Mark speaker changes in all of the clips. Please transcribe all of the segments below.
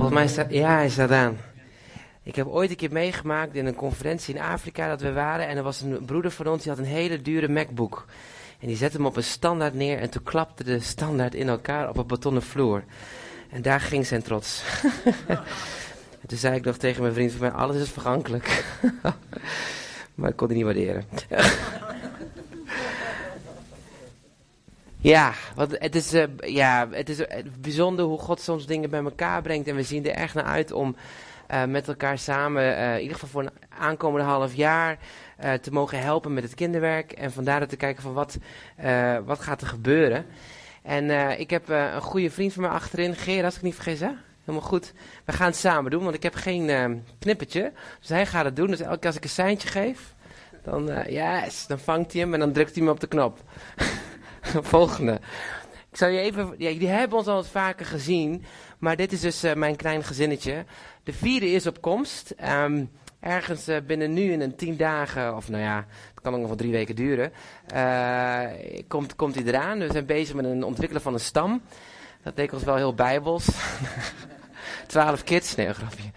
Speaker 1: Volgens mij staat, ja, hij staat aan. Ik heb ooit een keer meegemaakt in een conferentie in Afrika dat we waren. En er was een broeder van ons die had een hele dure MacBook. En die zette hem op een standaard neer en toen klapte de standaard in elkaar op een betonnen vloer. En daar ging zijn trots. en toen zei ik nog tegen mijn vriend van mij, alles is vergankelijk. maar ik kon het niet waarderen. Ja, want het is, uh, ja, het is uh, bijzonder hoe God soms dingen bij elkaar brengt. En we zien er echt naar uit om uh, met elkaar samen, in ieder geval voor een aankomende half jaar, te mogen helpen met het kinderwerk. En vandaar te kijken van wat, wat gaat er gebeuren. En ik heb een goede vriend van mij achterin, Geer, als ik niet vergis, hè? Helemaal goed. We gaan het samen doen, want ik heb geen knippertje. Dus hij gaat het doen. Dus elke keer als ik een seintje geef, dan, yes, dan vangt hij hem en dan drukt hij me op de knop. Volgende. Ik zal je even, ja, jullie hebben ons al wat vaker gezien, maar dit is dus uh, mijn klein gezinnetje. De vierde is op komst. Um, ergens uh, binnen nu in een tien dagen, of nou ja, het kan ook nog wel drie weken duren, uh, komt, komt hij eraan. We zijn bezig met een ontwikkelen van een stam. Dat leek ons wel heel bijbels. Twaalf kids, nee, een grapje.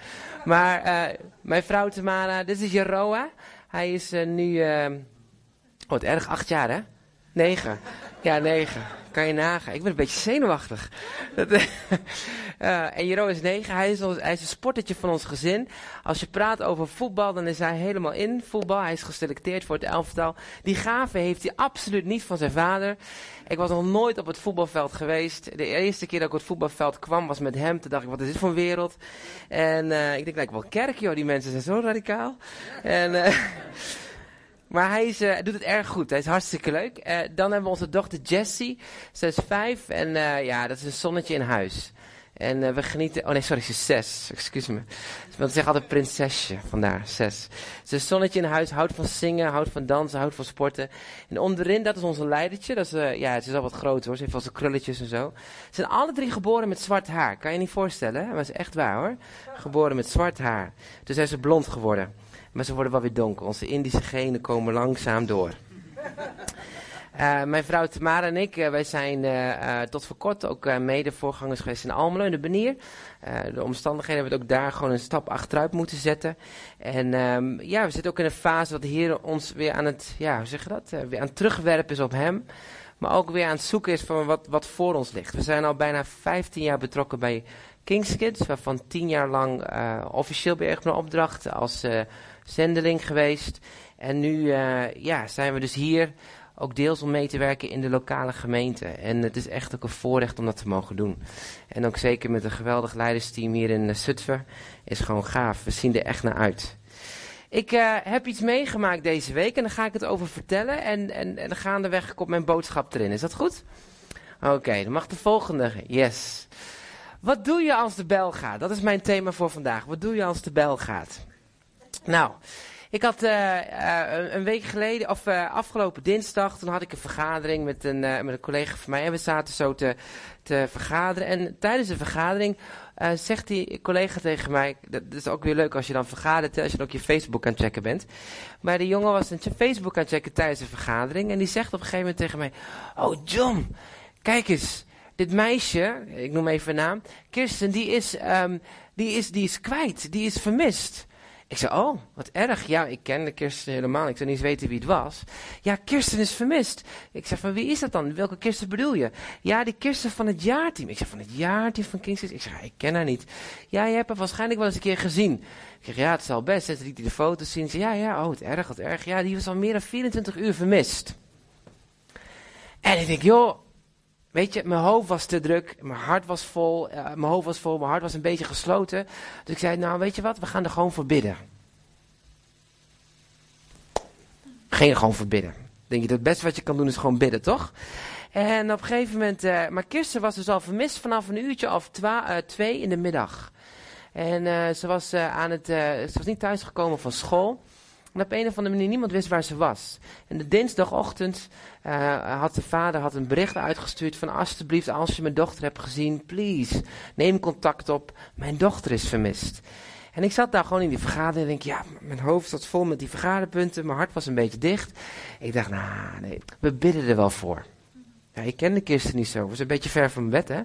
Speaker 1: Maar mijn vrouw Tamara, dit is Jeroa. Hij is nu, oh wat erg, acht jaar hè? Negen. Ja, negen. Kan je nagaan. Ik ben een beetje zenuwachtig. uh, en Jero is negen. Hij is, een sportertje van ons gezin. Als je praat over voetbal, dan is hij helemaal in voetbal. Hij is geselecteerd voor het elftal. Die gave heeft hij absoluut niet van zijn vader. Ik was nog nooit op het voetbalveld geweest. De eerste keer dat ik op het voetbalveld kwam, was met hem. Toen dacht ik, wat is dit voor een wereld? En uh, ik denk, lijkt wel kerk, joh. Die mensen zijn zo radicaal. En... Uh, Maar hij is, uh, doet het erg goed. Hij is hartstikke leuk. Uh, dan hebben we onze dochter Jessie. Ze is vijf en uh, ja, dat is een zonnetje in huis. En we genieten... Oh nee, sorry, ze is zes. Excuus me. Want ze altijd prinsesje. Vandaar, zes. Ze is zonnetje in huis. Houdt van zingen, houdt van dansen, houdt van sporten. En onderin, dat is onze leidertje. Dat is, ja, ze is al wat groter hoor. Ze heeft al zijn krulletjes en zo. Ze zijn alle drie geboren met zwart haar. Kan je niet voorstellen? Maar het is echt waar hoor. Geboren met zwart haar. Dus zijn ze blond geworden. Maar ze worden wel weer donker. Onze Indische genen komen langzaam door. Uh, mijn vrouw Tamara en ik, uh, wij zijn uh, tot voor kort ook mede voorgangers geweest in Almelo, in de Benier. de omstandigheden hebben we ook daar gewoon een stap achteruit moeten zetten. En um, ja, we zitten ook in een fase dat de Heer ons weer aan het, ja, hoe zeg je dat, weer aan het terugwerpen is op hem. Maar ook weer aan het zoeken is van wat, wat voor ons ligt. We zijn al bijna 15 jaar betrokken bij King's Kids, waarvan 10 jaar lang officieel ik mijn opdracht als zendeling geweest. En nu uh, ja, zijn we dus hier ook deels om mee te werken in de lokale gemeente. En het is echt ook een voorrecht om dat te mogen doen. En ook zeker met een geweldig leidersteam hier in uh, Zutphen. Is gewoon gaaf. We zien er echt naar uit. Ik uh, heb iets meegemaakt deze week en daar ga ik het over vertellen. En, en, en gaandeweg komt mijn boodschap erin. Is dat goed? Oké, dan mag de volgende. Yes. Wat doe je als de bel gaat? Dat is mijn thema voor vandaag. Wat doe je als de bel gaat? Nou, ik had uh, uh, een week geleden, of uh, afgelopen dinsdag, toen had ik een vergadering met een, met een collega van mij. En we zaten zo te, te vergaderen. En tijdens de vergadering zegt die collega tegen mij, dat is ook weer leuk als je dan vergadert, als je dan ook je Facebook aan het checken bent. Maar die jongen was een Facebook aan het checken tijdens de vergadering. En die zegt op een gegeven moment tegen mij, oh John, kijk eens, dit meisje, ik noem even een naam, Kirsten, die is, um, die is, die is kwijt, die is vermist. Ik zei, oh, wat erg. Ja, ik kende Kirsten helemaal. Ik zou niet eens weten wie het was. Ja, Kirsten is vermist. Ik zeg, van wie is dat dan? Welke Kirsten bedoel je? Ja, die Kirsten van het jaarteam. Ik zeg, van het jaarteam van King's Ik zeg, ik ken haar niet. Ja, je hebt haar waarschijnlijk wel eens een keer gezien. Ik zeg, ja, het zal best. Ze liet hij de foto's zien. Ze ja, ja, oh, het erg, wat erg. Ja, die was al meer dan 24 uur vermist. En ik denk, joh, Weet je, mijn hoofd was te druk, mijn hart was vol, uh, mijn hoofd was vol, mijn hart was een beetje gesloten. Dus ik zei, nou weet je wat, we gaan er gewoon voor bidden. Gingen gewoon voor bidden. Denk je, het beste wat je kan doen is gewoon bidden, toch? En op een gegeven moment, uh, maar Kirsten was dus al vermist vanaf een uurtje of uh, twee in de middag. En ze was aan het, ze was niet thuisgekomen van school. En op een of andere manier niemand wist waar ze was. En de dinsdagochtend had de vader had een bericht uitgestuurd van alsjeblieft als je mijn dochter hebt gezien, please, neem contact op, mijn dochter is vermist. En ik zat daar gewoon in die vergadering en denk, ja, mijn hoofd zat vol met die vergaderpunten, mijn hart was een beetje dicht. Ik dacht, nou, nee, we bidden er wel voor. Ja, ik ken de Kirsten niet zo, was een beetje ver van mijn bed, hè.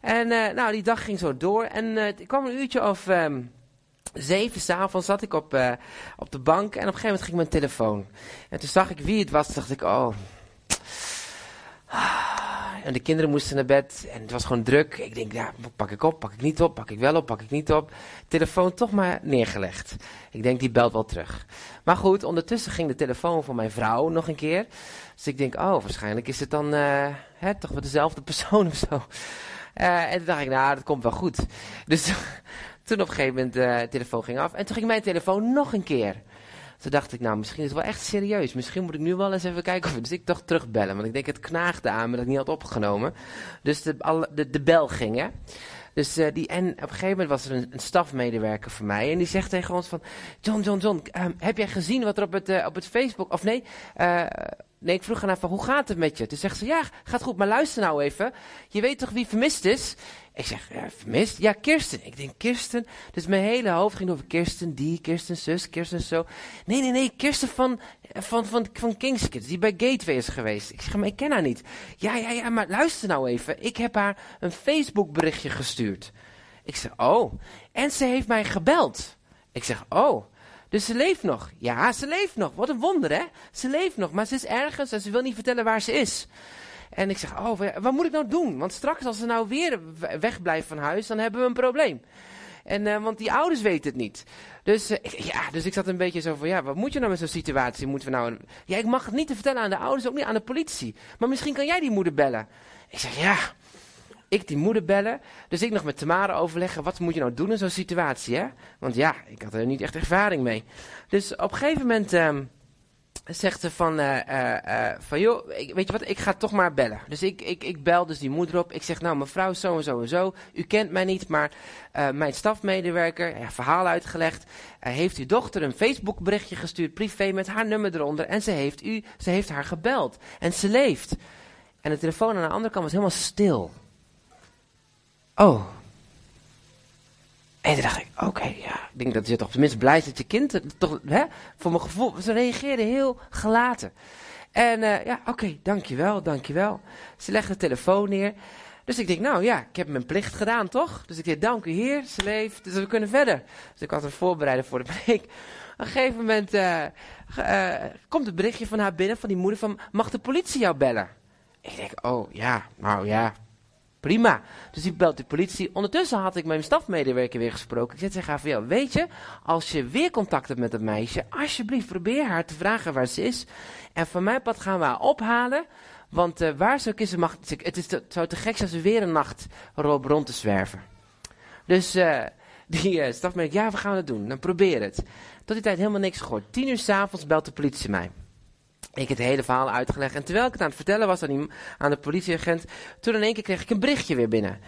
Speaker 1: En nou, die dag ging zo door. En ik kwam een uurtje of um, zeven s'avonds zat ik op, op de bank. En op een gegeven moment ging mijn telefoon. En toen zag ik wie het was. Dacht ik, oh... En de kinderen moesten naar bed en het was gewoon druk. Ik denk, ja, pak ik op, pak ik niet op, pak ik wel op, pak ik niet op. Telefoon toch maar neergelegd. Ik denk, die belt wel terug. Maar goed, ondertussen ging de telefoon van mijn vrouw nog een keer. Dus ik denk, oh, waarschijnlijk is het dan uh, hè, toch wel dezelfde persoon of zo. Uh, en toen dacht ik, nou, dat komt wel goed. Dus toen op een gegeven moment uh, de telefoon ging af. En toen ging mijn telefoon nog een keer. Toen dacht ik, nou, misschien is het wel echt serieus. Misschien moet ik nu wel eens even kijken of... Dus ik toch terugbellen, want ik denk het knaagde aan me dat ik niet had opgenomen. Dus de, de, de bel ging, hè. Dus uh, die, en op een gegeven moment was er een, stafmedewerker van mij. En die zegt tegen ons van... John, John, John, um, heb jij gezien wat er op het, uh, op het Facebook... Of nee, uh, nee, ik vroeg haar van hoe gaat het met je? Toen zegt ze, ja, gaat goed, maar luister nou even. Je weet toch wie vermist is? Ik zeg, ja, vermist? Ja, Kirsten. Ik denk, Kirsten. Dus mijn hele hoofd ging over Kirsten, die, Kirsten, zus, Kirsten, zo. Nee, nee, nee, Kirsten van, van, van, van King's Kids, die bij Gateway is geweest. Ik zeg, maar ik ken haar niet. Ja, ja, ja, maar luister nou even. Ik heb haar een Facebook berichtje gestuurd. Ik zeg, oh. En ze heeft mij gebeld. Ik zeg, oh. Dus ze leeft nog. Ja, ze leeft nog. Wat een wonder, hè? Ze leeft nog, maar ze is ergens en ze wil niet vertellen waar ze is. En ik zeg, oh, wat moet ik nou doen? Want straks als ze nou weer wegblijft van huis, dan hebben we een probleem. En, uh, want die ouders weten het niet. Dus, uh, ja, dus ik zat een beetje zo van, ja, wat moet je nou met zo'n situatie? Moeten we nou, ja, ik mag het niet te vertellen aan de ouders, ook niet aan de politie. Maar misschien kan jij die moeder bellen. Ik zeg, ja, ik die moeder bellen. Dus ik nog met Tamara overleggen, wat moet je nou doen in zo'n situatie, hè? Want ja, ik had er niet echt ervaring mee. Dus op een gegeven moment... Um, zegt ze van, uh, uh, van joh, weet je wat, ik ga toch maar bellen. Dus ik, ik, ik bel dus die moeder op. Ik zeg, nou mevrouw zo en zo en zo, u kent mij niet, maar mijn stafmedewerker, ja, verhaal uitgelegd, heeft uw dochter een Facebook berichtje gestuurd, privé, met haar nummer eronder. En ze heeft, u, ze heeft haar gebeld. En ze leeft. En de telefoon aan de andere kant was helemaal stil. Oh, en toen dacht ik, oké, ja, ik denk dat je toch tenminste blij is dat je kind, toch, hè, voor mijn gevoel, ze reageerde heel gelaten. En uh, ja, oké, dankjewel, dankjewel. Ze legde de telefoon neer. Dus ik denk, nou ja, ik heb mijn plicht gedaan, toch? Dus ik zeg, dank u heer, ze leeft, dus we kunnen verder. Dus ik had haar voorbereiden voor de preek. Op een gegeven moment uh, komt het berichtje van haar binnen, van die moeder, van, mag de politie jou bellen? Ik denk, oh ja, nou ja, Prima. Dus die belt de politie. Ondertussen had ik mijn stafmedewerker weer gesproken. Ik zei tegen haar weet je, als je weer contact hebt met dat meisje, alsjeblieft probeer haar te vragen waar ze is. En van mijn pad gaan we haar ophalen. Want uh, waar ze ook is, mag, het, is te, zou te gek zijn als ze weer een nacht erop rond te zwerven. Dus uh, die uh, stafmedewerker, ja, we gaan het doen. Dan probeer het. Tot die tijd helemaal niks gehoord. Tien uur s'avonds belt de politie mij. Ik het hele verhaal uitgelegd. En terwijl ik het aan het vertellen was aan, die, aan de politieagent, toen in één keer kreeg ik een berichtje weer binnen.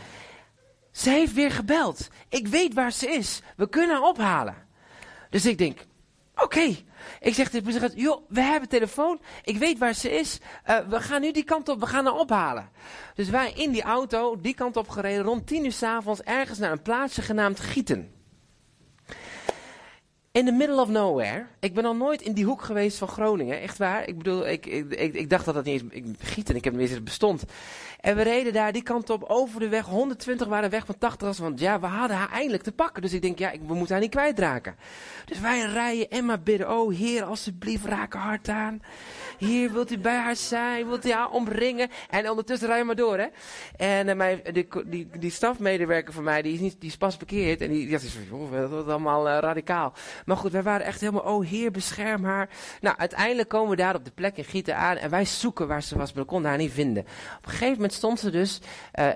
Speaker 1: Ze heeft weer gebeld. Ik weet waar ze is. We kunnen haar ophalen. Dus ik denk, oké. Ik zeg tegen de joh, we hebben telefoon. Ik weet waar ze is. Uh, we gaan nu die kant op, we gaan haar ophalen. Dus wij in die auto, die kant op gereden, rond tien uur s'avonds, ergens naar een plaatsje genaamd Gieten. In the middle of nowhere. Ik ben al nooit in die hoek geweest van Groningen. Echt waar. Ik bedoel, ik, ik, ik, dacht dat dat niet eens... Ik, gieten, ik heb niet eens bestond. En we reden daar die kant op over de weg. 120 waren weg van 80 was. Want ja, we hadden haar eindelijk te pakken. Dus ik denk, ja, we moeten haar niet kwijtraken. Dus wij rijden en maar bidden. Oh, heer, alsjeblieft, raak hart aan. Hier wilt u bij haar zijn, wilt u haar omringen. En ondertussen rij je maar door, hè. En uh, mijn, die, die, die stafmedewerker van mij, die is, niet, die is pas bekeerd. En die, die is dat is allemaal uh, radicaal. Maar goed, wij waren echt helemaal, oh heer, bescherm haar. Nou, uiteindelijk komen we daar op de plek in Gieten aan. En wij zoeken waar ze was, maar we konden haar niet vinden. Op een gegeven moment stond ze dus uh,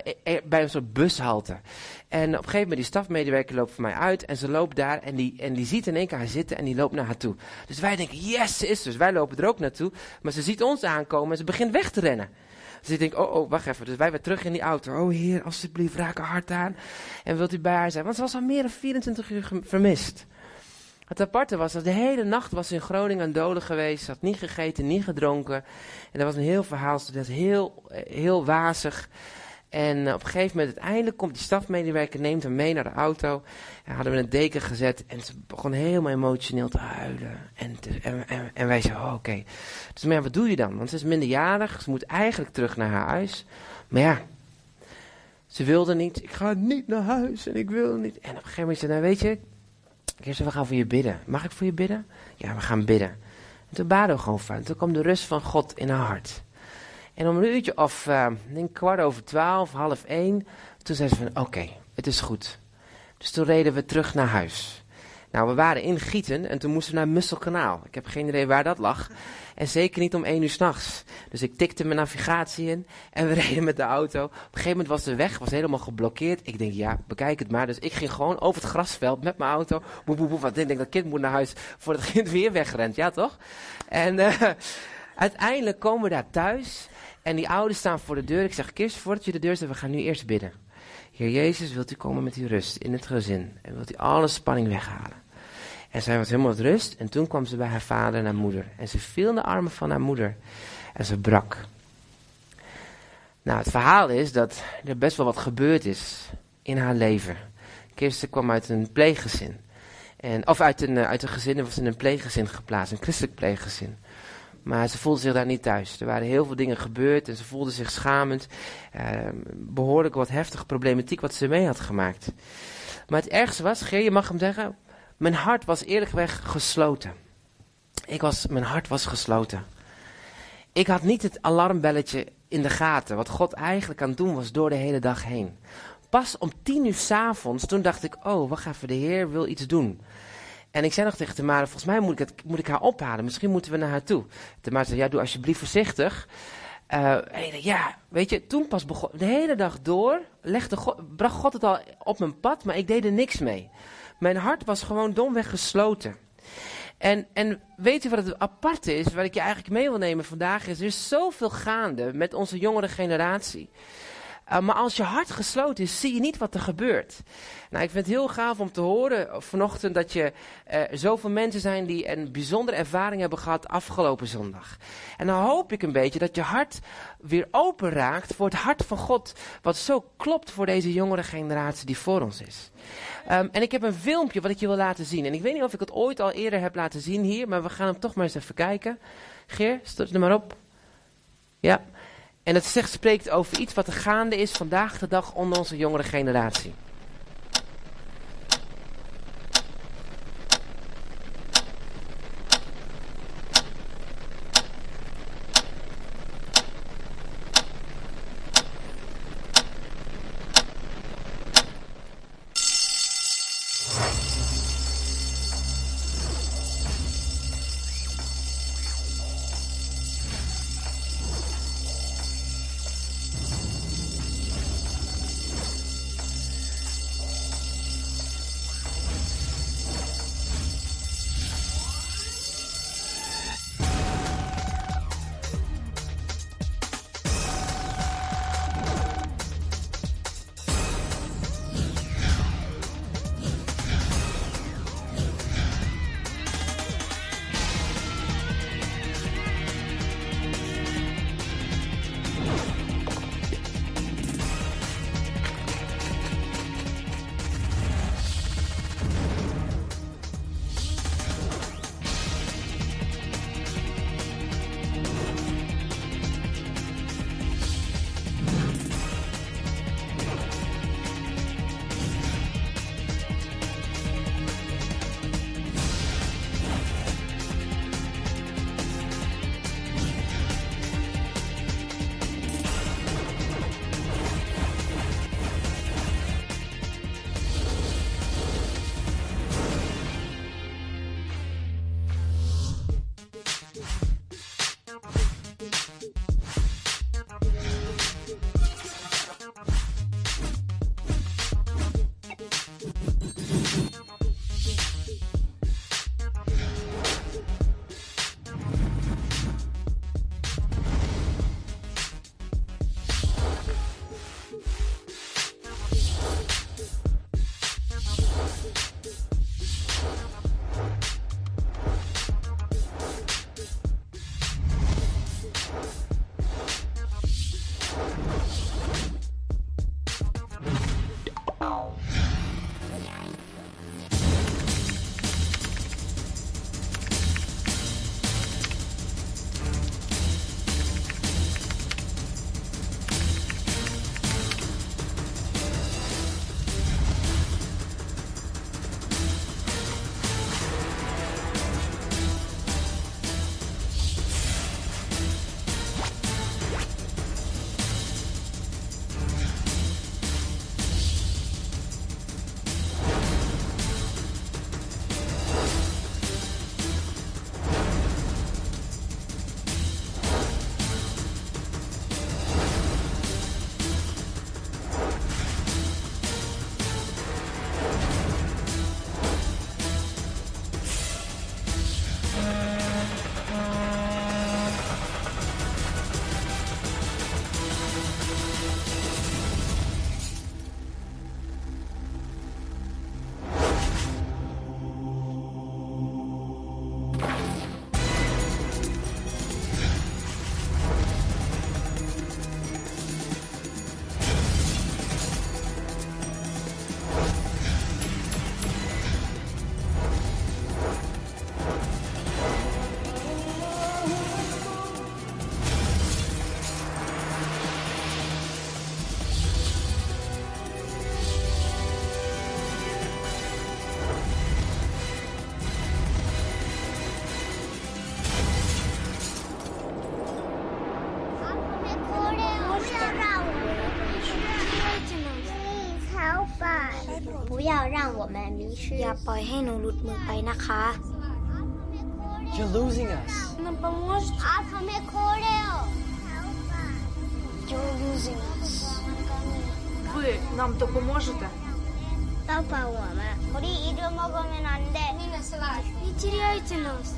Speaker 1: bij een soort bushalte. En op een gegeven moment, die stafmedewerker loopt voor mij uit. En ze loopt daar en die, en die ziet in één keer haar zitten en die loopt naar haar toe. Dus wij denken, yes, ze is dus. Wij lopen er ook naartoe. Maar ze ziet ons aankomen en ze begint weg te rennen. Dus ik denk, oh, oh, wacht even. Dus wij weer terug in die auto. Oh heer, alsjeblieft, raak haar hart aan. En wilt u bij haar zijn? Want ze was al meer dan 24 uur vermist. Het aparte was dat de hele nacht was in Groningen dode geweest. Ze had niet gegeten, niet gedronken. En dat was een heel verhaal. Ze was heel, heel wazig. En op een gegeven moment, uiteindelijk komt die stafmedewerker, neemt hem mee naar de auto. En hadden we een deken gezet en ze begon helemaal emotioneel te huilen. En, en, en, wij zeiden, oh, oké. Dus maar ja, wat doe je dan? Want ze is minderjarig, ze moet eigenlijk terug naar haar huis. Maar ja, Ze wilde niet. Ik ga niet naar huis en ik wil niet. En op een gegeven moment zei nou weet je, Kirsten, we gaan voor je bidden. Mag ik voor je bidden? Ja, we gaan bidden. En toen baden we gewoon van. Toen kwam de rust van God in haar hart. En om een uurtje of, uh, denk kwart over twaalf, half één, toen zei ze van, oké, het is goed. Dus toen reden we terug naar huis. Nou, we waren in Gieten en toen moesten we naar Musselkanaal. Ik heb geen idee waar dat lag. En zeker niet om één uur s'nachts. Dus ik tikte mijn navigatie in en we reden met de auto. Op een gegeven moment was de weg was helemaal geblokkeerd. Ik denk, ja, bekijk het maar. Dus ik ging gewoon over het grasveld met mijn auto. Boe, boe, boe, want ik denk dat kind moet naar huis voordat het kind weer wegrent. Ja, toch? En uh, uiteindelijk komen we daar thuis. En die ouders staan voor de deur. Ik zeg, Kirst, voordat je de deur zet, we gaan nu eerst bidden. Heer Jezus, wilt u komen met uw rust in het gezin? En wilt u alle spanning weghalen? En zij was helemaal met rust. En toen kwam ze bij haar vader en haar moeder. En ze viel in de armen van haar moeder. En ze brak. Nou, het verhaal is dat er best wel wat gebeurd is in haar leven. Kirsten kwam uit een pleeggezin. En, of uit een, uit een gezin, was in een pleeggezin geplaatst, een christelijk pleeggezin. Maar ze voelde zich daar niet thuis. Er waren heel veel dingen gebeurd en ze voelde zich schamend. Uh, behoorlijk wat heftige problematiek wat ze mee had gemaakt. Maar het ergste was, Geer, je mag hem zeggen, mijn hart was eerlijkweg gesloten. Ik was, mijn hart was gesloten. Ik had niet het alarmbelletje in de gaten, wat God eigenlijk aan het doen was door de hele dag heen. Pas om tien uur s'avonds, toen dacht ik, oh, wacht even, de Heer wil iets doen. En ik zei nog tegen Tamara, volgens mij moet ik, het, moet ik haar ophalen. Misschien moeten we naar haar toe. Tamara zei, ja, doe alsjeblieft voorzichtig. Uh, ja, weet je, toen pas begon, de hele dag door, legde bracht God het al op mijn pad, maar ik deed er niks mee. Mijn hart was gewoon domweg gesloten. En, en weet u wat het aparte is, wat ik je eigenlijk mee wil nemen vandaag, is er is zoveel gaande met onze jongere generatie. Uh, maar als je hart gesloten is, zie je niet wat er gebeurt. Nou, ik vind het heel gaaf om te horen vanochtend dat je uh, zoveel mensen zijn die een bijzondere ervaring hebben gehad afgelopen zondag. En dan hoop ik een beetje dat je hart weer open raakt voor het hart van God, wat zo klopt voor deze jongere generatie die voor ons is. Um, en ik heb een filmpje wat ik je wil laten zien. En ik weet niet of ik het ooit al eerder heb laten zien hier, maar we gaan hem toch maar eens even kijken. Geer, stort er maar op. Ja. En het zegt, spreekt over iets wat er gaande is vandaag de dag onder onze jongere generatie.
Speaker 2: 不要让我们迷失
Speaker 3: อย่าปล่อยให้หนูหลุดมือไปนะคะ
Speaker 4: You're losing us.
Speaker 3: Нам поможете?
Speaker 2: 아 밤에 코레요
Speaker 3: You're losing us. Ви нам допоможете?
Speaker 2: 아빠 엄마 우리 잊어먹으면 안돼
Speaker 3: Не теряйте нас.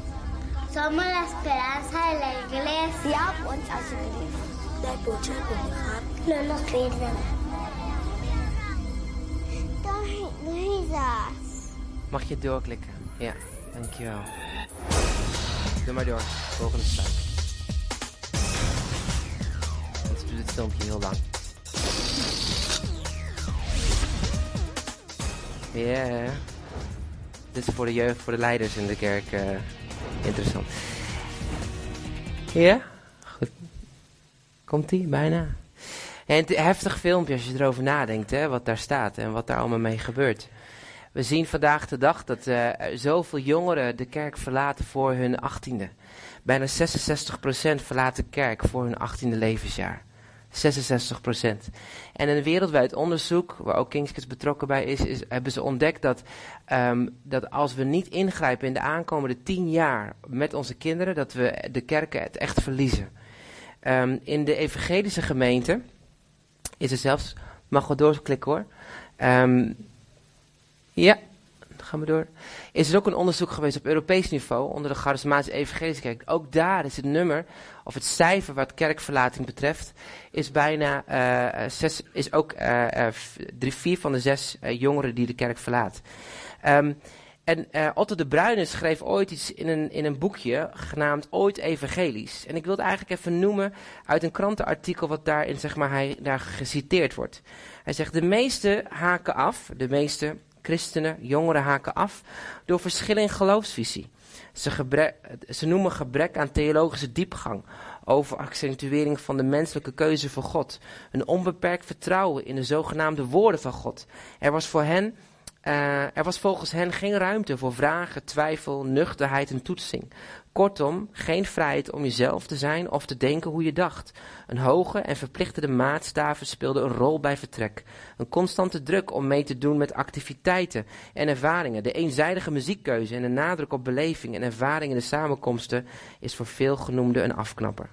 Speaker 2: Somos la esperanza de la iglesia once I believe
Speaker 3: ได้โปรดช่วยผมนะครับ
Speaker 2: no nos pierdan Don't
Speaker 1: Mag je doorklikken? Ja, dankjewel. Doe maar door. Volgende stap. Anders duurt het filmpje heel lang. Ja, dit is voor de jeugd, voor de leiders in de kerk eh, interessant. Ja, goed. Komt-ie? Bijna. En heftig filmpje als je erover nadenkt, hè, wat daar staat en wat daar allemaal mee gebeurt. We zien vandaag de dag dat er zoveel jongeren de kerk verlaten voor hun achttiende. Bijna 66% verlaat de kerk voor hun achttiende levensjaar. 66%. En een wereldwijd onderzoek, waar ook Kingskids betrokken bij is, is hebben ze ontdekt dat, ehm, dat als we niet ingrijpen in de aankomende 10 jaar met onze kinderen, dat we de kerken het echt verliezen. Ehm, in de evangelische gemeente is er zelfs, mag wel doorklikken hoor. Ehm, ja, dan gaan we door. Is er ook een onderzoek geweest op Europees niveau onder de charismatische evangelische kerk. Ook daar is het nummer, of het cijfer wat kerkverlating betreft, is bijna eh, eh, zes, is ook eh, drie, vier van de zes jongeren die de kerk verlaat. Ehm, en Otto de Bruyne schreef ooit iets in een, in een boekje genaamd Ooit Evangelisch. En ik wil het eigenlijk even noemen uit een krantenartikel wat daarin zeg maar, hij, daar geciteerd wordt. Hij zegt, de meeste haken af, de meeste christenen, jongeren haken af, door verschillen in geloofsvisie. Ze, ze noemen gebrek aan theologische diepgang, over accentuering van de menselijke keuze voor God, een onbeperkt vertrouwen in de zogenaamde woorden van God. Er was voor hen eh, er was volgens hen geen ruimte voor vragen, twijfel, nuchterheid en toetsing. Kortom, geen vrijheid om jezelf te zijn of te denken hoe je dacht. Een hoge en verplichtende maatstaven speelden een rol bij vertrek. Een constante druk om mee te doen met activiteiten en ervaringen. De eenzijdige muziekkeuze en de nadruk op beleving en ervaring in de samenkomsten is voor veel genoemde een afknapper.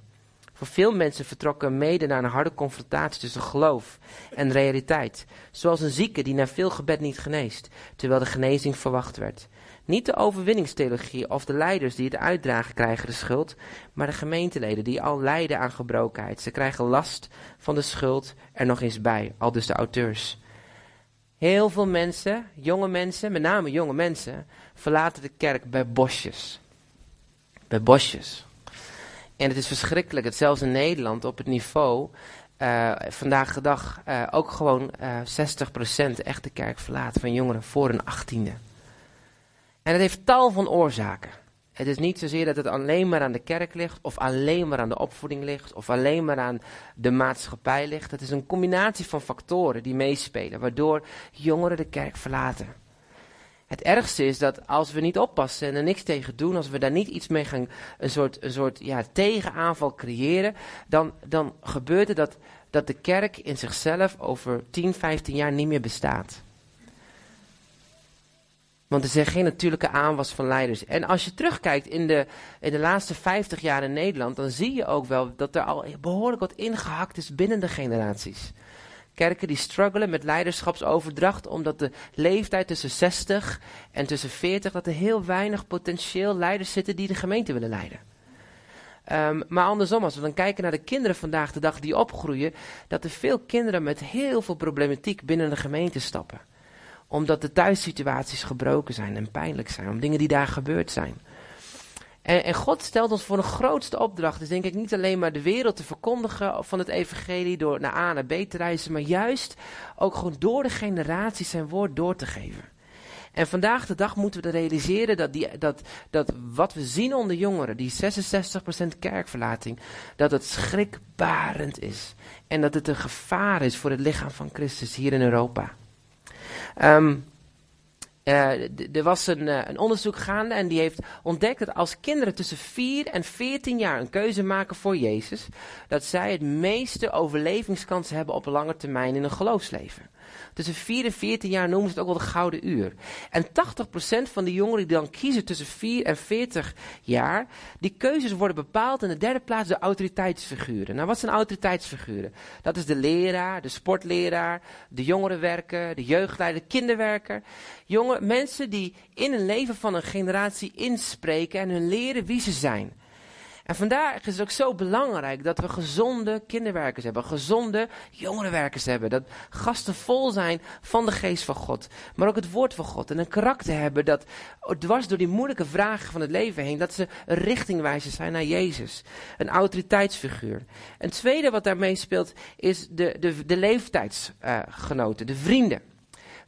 Speaker 1: Voor veel mensen vertrokken mede naar een harde confrontatie tussen geloof en realiteit. Zoals een zieke die na veel gebed niet geneest, terwijl de genezing verwacht werd. Niet de overwinningstheologie of de leiders die het uitdragen krijgen de schuld, maar de gemeenteleden die al lijden aan gebrokenheid. Ze krijgen last van de schuld er nog eens bij, al dus de auteurs. Heel veel mensen, jonge mensen, met name jonge mensen, verlaten de kerk bij bosjes. Bij bosjes. En het is verschrikkelijk dat zelfs in Nederland op het niveau eh, vandaag de dag eh, ook gewoon eh 60% echt de kerk verlaat van jongeren voor een achttiende. En het heeft tal van oorzaken. Het is niet zozeer dat het alleen maar aan de kerk ligt, of alleen maar aan de opvoeding ligt, of alleen maar aan de maatschappij ligt. Het is een combinatie van factoren die meespelen, waardoor jongeren de kerk verlaten. Het ergste is dat als we niet oppassen en er niks tegen doen, als we daar niet iets mee gaan, een soort, een soort ja, tegenaanval creëren, dan, dan gebeurt het dat, dat de kerk in zichzelf over 10, 15 jaar niet meer bestaat. Want er is geen natuurlijke aanwas van leiders. En als je terugkijkt in de, in de laatste 50 jaar in Nederland, dan zie je ook wel dat er al behoorlijk wat ingehakt is binnen de generaties. Kerken die struggelen met leiderschapsoverdracht, omdat de leeftijd tussen 60 en tussen 40, dat er heel weinig potentieel leiders zitten die de gemeente willen leiden. Ehm, maar andersom, als we dan kijken naar de kinderen vandaag de dag die opgroeien, dat er veel kinderen met heel veel problematiek binnen de gemeente stappen. Omdat de thuissituaties gebroken zijn en pijnlijk zijn, om dingen die daar gebeurd zijn. En, en God stelt ons voor een grootste opdracht. Dus denk ik niet alleen maar de wereld te verkondigen van het evangelie door naar A naar B te reizen, maar juist ook gewoon door de generaties zijn woord door te geven. En vandaag de dag moeten we realiseren dat, die, dat, dat wat we zien onder jongeren, die 66% kerkverlating, dat het schrikbarend is. En dat het een gevaar is voor het lichaam van Christus hier in Europa. Ehm, Eh, er was een, eh, een onderzoek gaande en die heeft ontdekt dat als kinderen tussen 4 en 14 jaar een keuze maken voor Jezus, dat zij het meeste overlevingskansen hebben op lange termijn in een geloofsleven. Tussen 4 en 14 jaar noemen ze het ook wel de gouden uur. En 80% van de jongeren die dan kiezen tussen 4 en 40 jaar, die keuzes worden bepaald in de derde plaats door autoriteitsfiguren. Nou, wat zijn autoriteitsfiguren? Dat is de leraar, de sportleraar, de jongerenwerker, de jeugdleider, de kinderwerker. Jonge mensen die in een leven van een generatie inspreken en hun leren wie ze zijn. En vandaar is het ook zo belangrijk dat we gezonde kinderwerkers hebben, gezonde jongerenwerkers hebben. Dat gasten vol zijn van de geest van God, maar ook het woord van God. En een karakter hebben dat dwars door die moeilijke vragen van het leven heen, dat ze richtingwijzer zijn naar Jezus. Een autoriteitsfiguur. Een tweede wat daarmee speelt is de, de, de leeftijdsgenoten, de vrienden.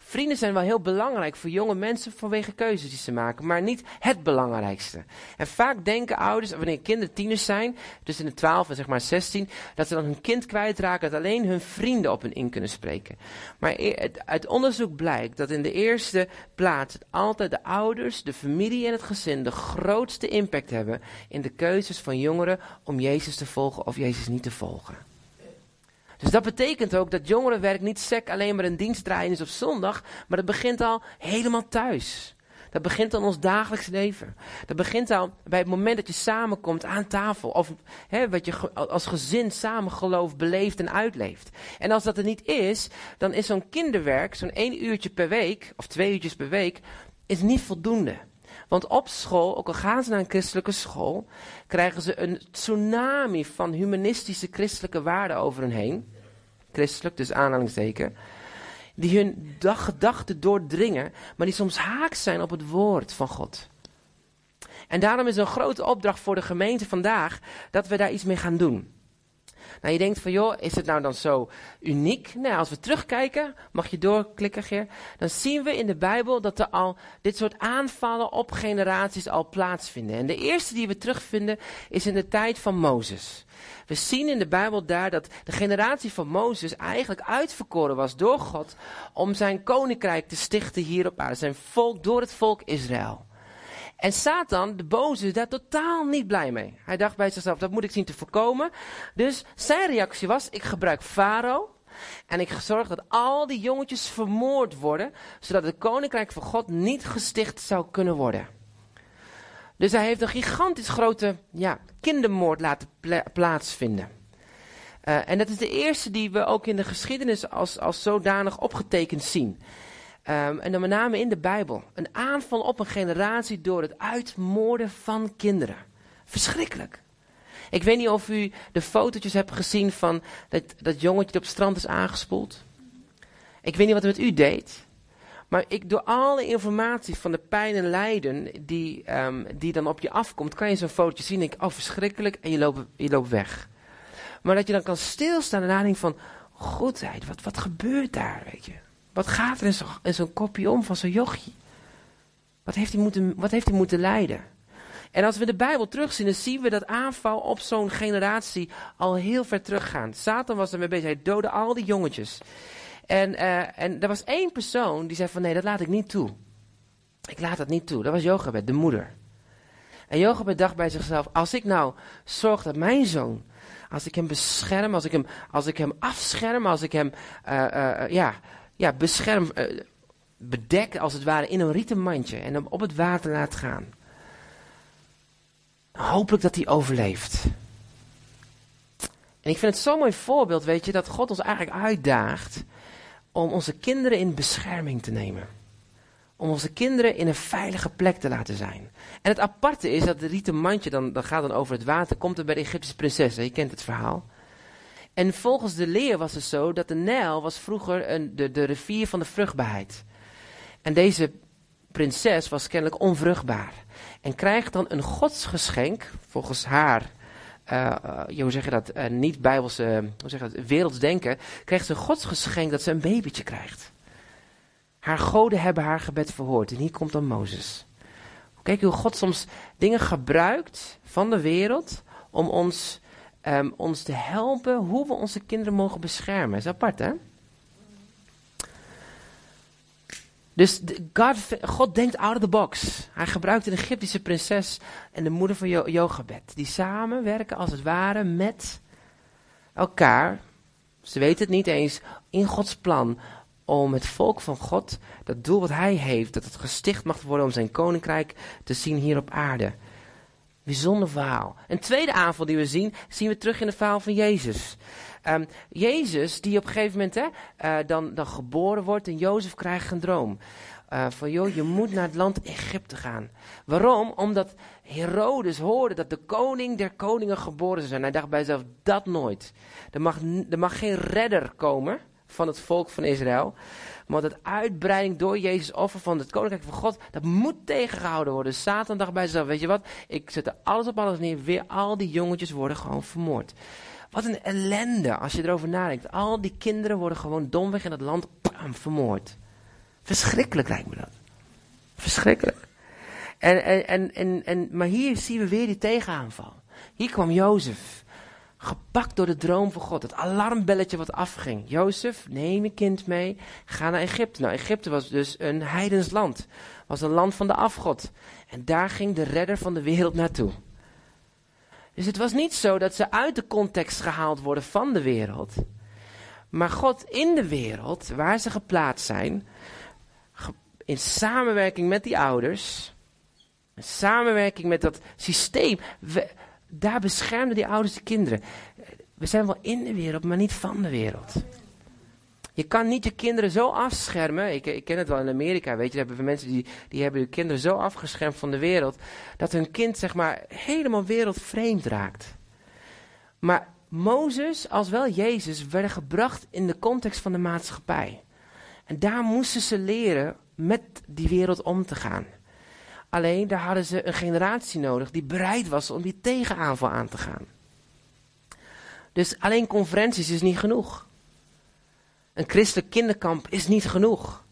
Speaker 1: Vrienden zijn wel heel belangrijk voor jonge mensen vanwege keuzes die ze maken, maar niet het belangrijkste. En vaak denken ouders, wanneer kinderen tieners zijn, tussen de 12 en zeg maar 16, dat ze dan hun kind kwijtraken, dat alleen hun vrienden op hun in kunnen spreken. Maar e- uit onderzoek blijkt dat in de eerste plaats altijd de ouders, de familie en het gezin de grootste impact hebben in de keuzes van jongeren om Jezus te volgen of Jezus niet te volgen. Dus dat betekent ook dat jongerenwerk niet sec alleen maar een dienst draaien is op zondag, maar dat begint al helemaal thuis. Dat begint al ons dagelijks leven. Dat begint al bij het moment dat je samenkomt aan tafel. Of hè, wat je als gezin samen geloof beleeft en uitleeft. En als dat er niet is, dan is zo'n kinderwerk, zo'n één uurtje per week, of twee uurtjes per week, is niet voldoende. Want op school, ook al gaan ze naar een christelijke school, krijgen ze een tsunami van humanistische christelijke waarden over hun heen. Christelijk, dus aanhalingsteken. Die hun gedachten doordringen, maar die soms haaks zijn op het woord van God. En daarom is een grote opdracht voor de gemeente vandaag dat we daar iets mee gaan doen. Nou, je denkt van, joh, is het nou dan zo uniek? Nou, als we terugkijken, mag je doorklikken, Geer, dan zien we in de Bijbel dat er al dit soort aanvallen op generaties al plaatsvinden. En de eerste die we terugvinden is in de tijd van Mozes. We zien in de Bijbel daar dat de generatie van Mozes eigenlijk uitverkoren was door God om zijn koninkrijk te stichten hier op aarde. Zijn volk, door het volk Israël. En Satan, de boze, is daar totaal niet blij mee. Hij dacht bij zichzelf, dat moet ik zien te voorkomen. Dus zijn reactie was, ik gebruik Farao. En ik zorg dat al die jongetjes vermoord worden. Zodat het koninkrijk van God niet gesticht zou kunnen worden. Dus hij heeft een gigantisch grote ja, kindermoord laten pla- plaatsvinden. Eh, en dat is de eerste die we ook in de geschiedenis als, als zodanig opgetekend zien. Ehm, en dan met name in de Bijbel. Een aanval op een generatie door het uitmoorden van kinderen. Verschrikkelijk. Ik weet niet of u de fotootjes hebt gezien van dat, dat jongetje dat op het strand is aangespoeld. Ik weet niet wat het met u deed. Maar ik, door alle informatie van de pijn en lijden die, ehm, die dan op je afkomt, kan je zo'n fotootje zien en denk oh verschrikkelijk, en je loopt, je loopt weg. Maar dat je dan kan stilstaan en nadenken van, goedheid, wat, wat gebeurt daar, weet je? Wat gaat er in zo'n kopje om van zo'n jochie? Wat heeft, hij moeten, wat heeft hij moeten lijden? En als we de Bijbel terugzien, dan zien we dat aanval op zo'n generatie al heel ver teruggaan. Satan was ermee bezig, hij doodde al die jongetjes. En, eh, en er was één persoon die zei van nee, dat laat ik niet toe. Ik laat dat niet toe. Dat was Jochebed, de moeder. En Jochebed dacht bij zichzelf, als ik nou zorg dat mijn zoon, als ik hem bescherm, als ik hem, als ik hem afscherm, als ik hem eh, eh, ja, ja, bescherm, eh, bedek als het ware in een rieten mandje en hem op het water laat gaan. Hopelijk dat hij overleeft. En ik vind het zo'n mooi voorbeeld, weet je, dat God ons eigenlijk uitdaagt om onze kinderen in bescherming te nemen. Om onze kinderen in een veilige plek te laten zijn. En het aparte is dat het rieten mandje, dan, dan gaat dan over het water, komt er bij de Egyptische prinsessen. Je kent het verhaal. En volgens de leer was het zo dat de Nijl was vroeger een, de, de rivier van de vruchtbaarheid. En deze prinses was kennelijk onvruchtbaar. En krijgt dan een godsgeschenk, volgens haar, uh, uh, hoe zeg je dat, uh, niet-bijbelse, hoe zeg je dat, werelds denken, krijgt ze een godsgeschenk dat ze een babytje krijgt. Haar goden hebben haar gebed verhoord. En hier komt dan Mozes. Kijk hoe God soms dingen gebruikt van de wereld om ons, um, ons te helpen hoe we onze kinderen mogen beschermen. Is apart, hè? Dus God, God denkt out of the box. Hij gebruikt een Egyptische prinses en de moeder van jo Jochebed. Die samen werken als het ware met elkaar. Ze weten het niet eens in Gods plan om het volk van God, dat doel wat hij heeft, dat het gesticht mag worden om zijn koninkrijk te zien hier op aarde. Bijzonder verhaal. Een tweede aanval die we zien, zien we terug in het verhaal van Jezus. Um, Jezus, die op een gegeven moment hè, uh, dan, dan geboren wordt en Jozef krijgt een droom. Uh, van joh, je moet naar het land Egypte gaan. Waarom? Omdat Herodes hoorde dat de koning der koningen geboren zou zijn. Hij dacht bij zichzelf, dat nooit. Er mag, er mag geen redder komen van het volk van Israël. Maar dat uitbreiding door Jezus offer van het koninkrijk van God, dat moet tegengehouden worden. Satan dacht bij zichzelf, weet je wat, ik zet er alles op alles neer, weer al die jongetjes worden gewoon vermoord. Wat een ellende als je erover nadenkt. Al die kinderen worden gewoon domweg in het land bam, vermoord. Verschrikkelijk lijkt me dat. Verschrikkelijk. En, en, en, en, maar hier zien we weer die tegenaanval. Hier kwam Jozef. Gepakt door de droom van God. Het alarmbelletje wat afging. Jozef, neem je kind mee. Ga naar Egypte. Nou, Egypte was dus een heidens land. Was een land van de afgod. En daar ging de redder van de wereld naartoe. Dus het was niet zo dat ze uit de context gehaald worden van de wereld. Maar God in de wereld, waar ze geplaatst zijn, in samenwerking met die ouders, in samenwerking met dat systeem, daar beschermden die ouders de kinderen. We zijn wel in de wereld, maar niet van de wereld. Je kan niet je kinderen zo afschermen. Ik, ik ken het wel in Amerika, weet je. Daar hebben we mensen die, die hebben hun kinderen zo afgeschermd van de wereld. Dat hun kind, zeg maar, helemaal wereldvreemd raakt. Maar Mozes, als wel Jezus, werden gebracht in de context van de maatschappij. En daar moesten ze leren met die wereld om te gaan. Alleen daar hadden ze een generatie nodig die bereid was om die tegenaanval aan te gaan. Dus alleen conferenties is niet genoeg. Een christelijk kinderkamp is niet genoeg.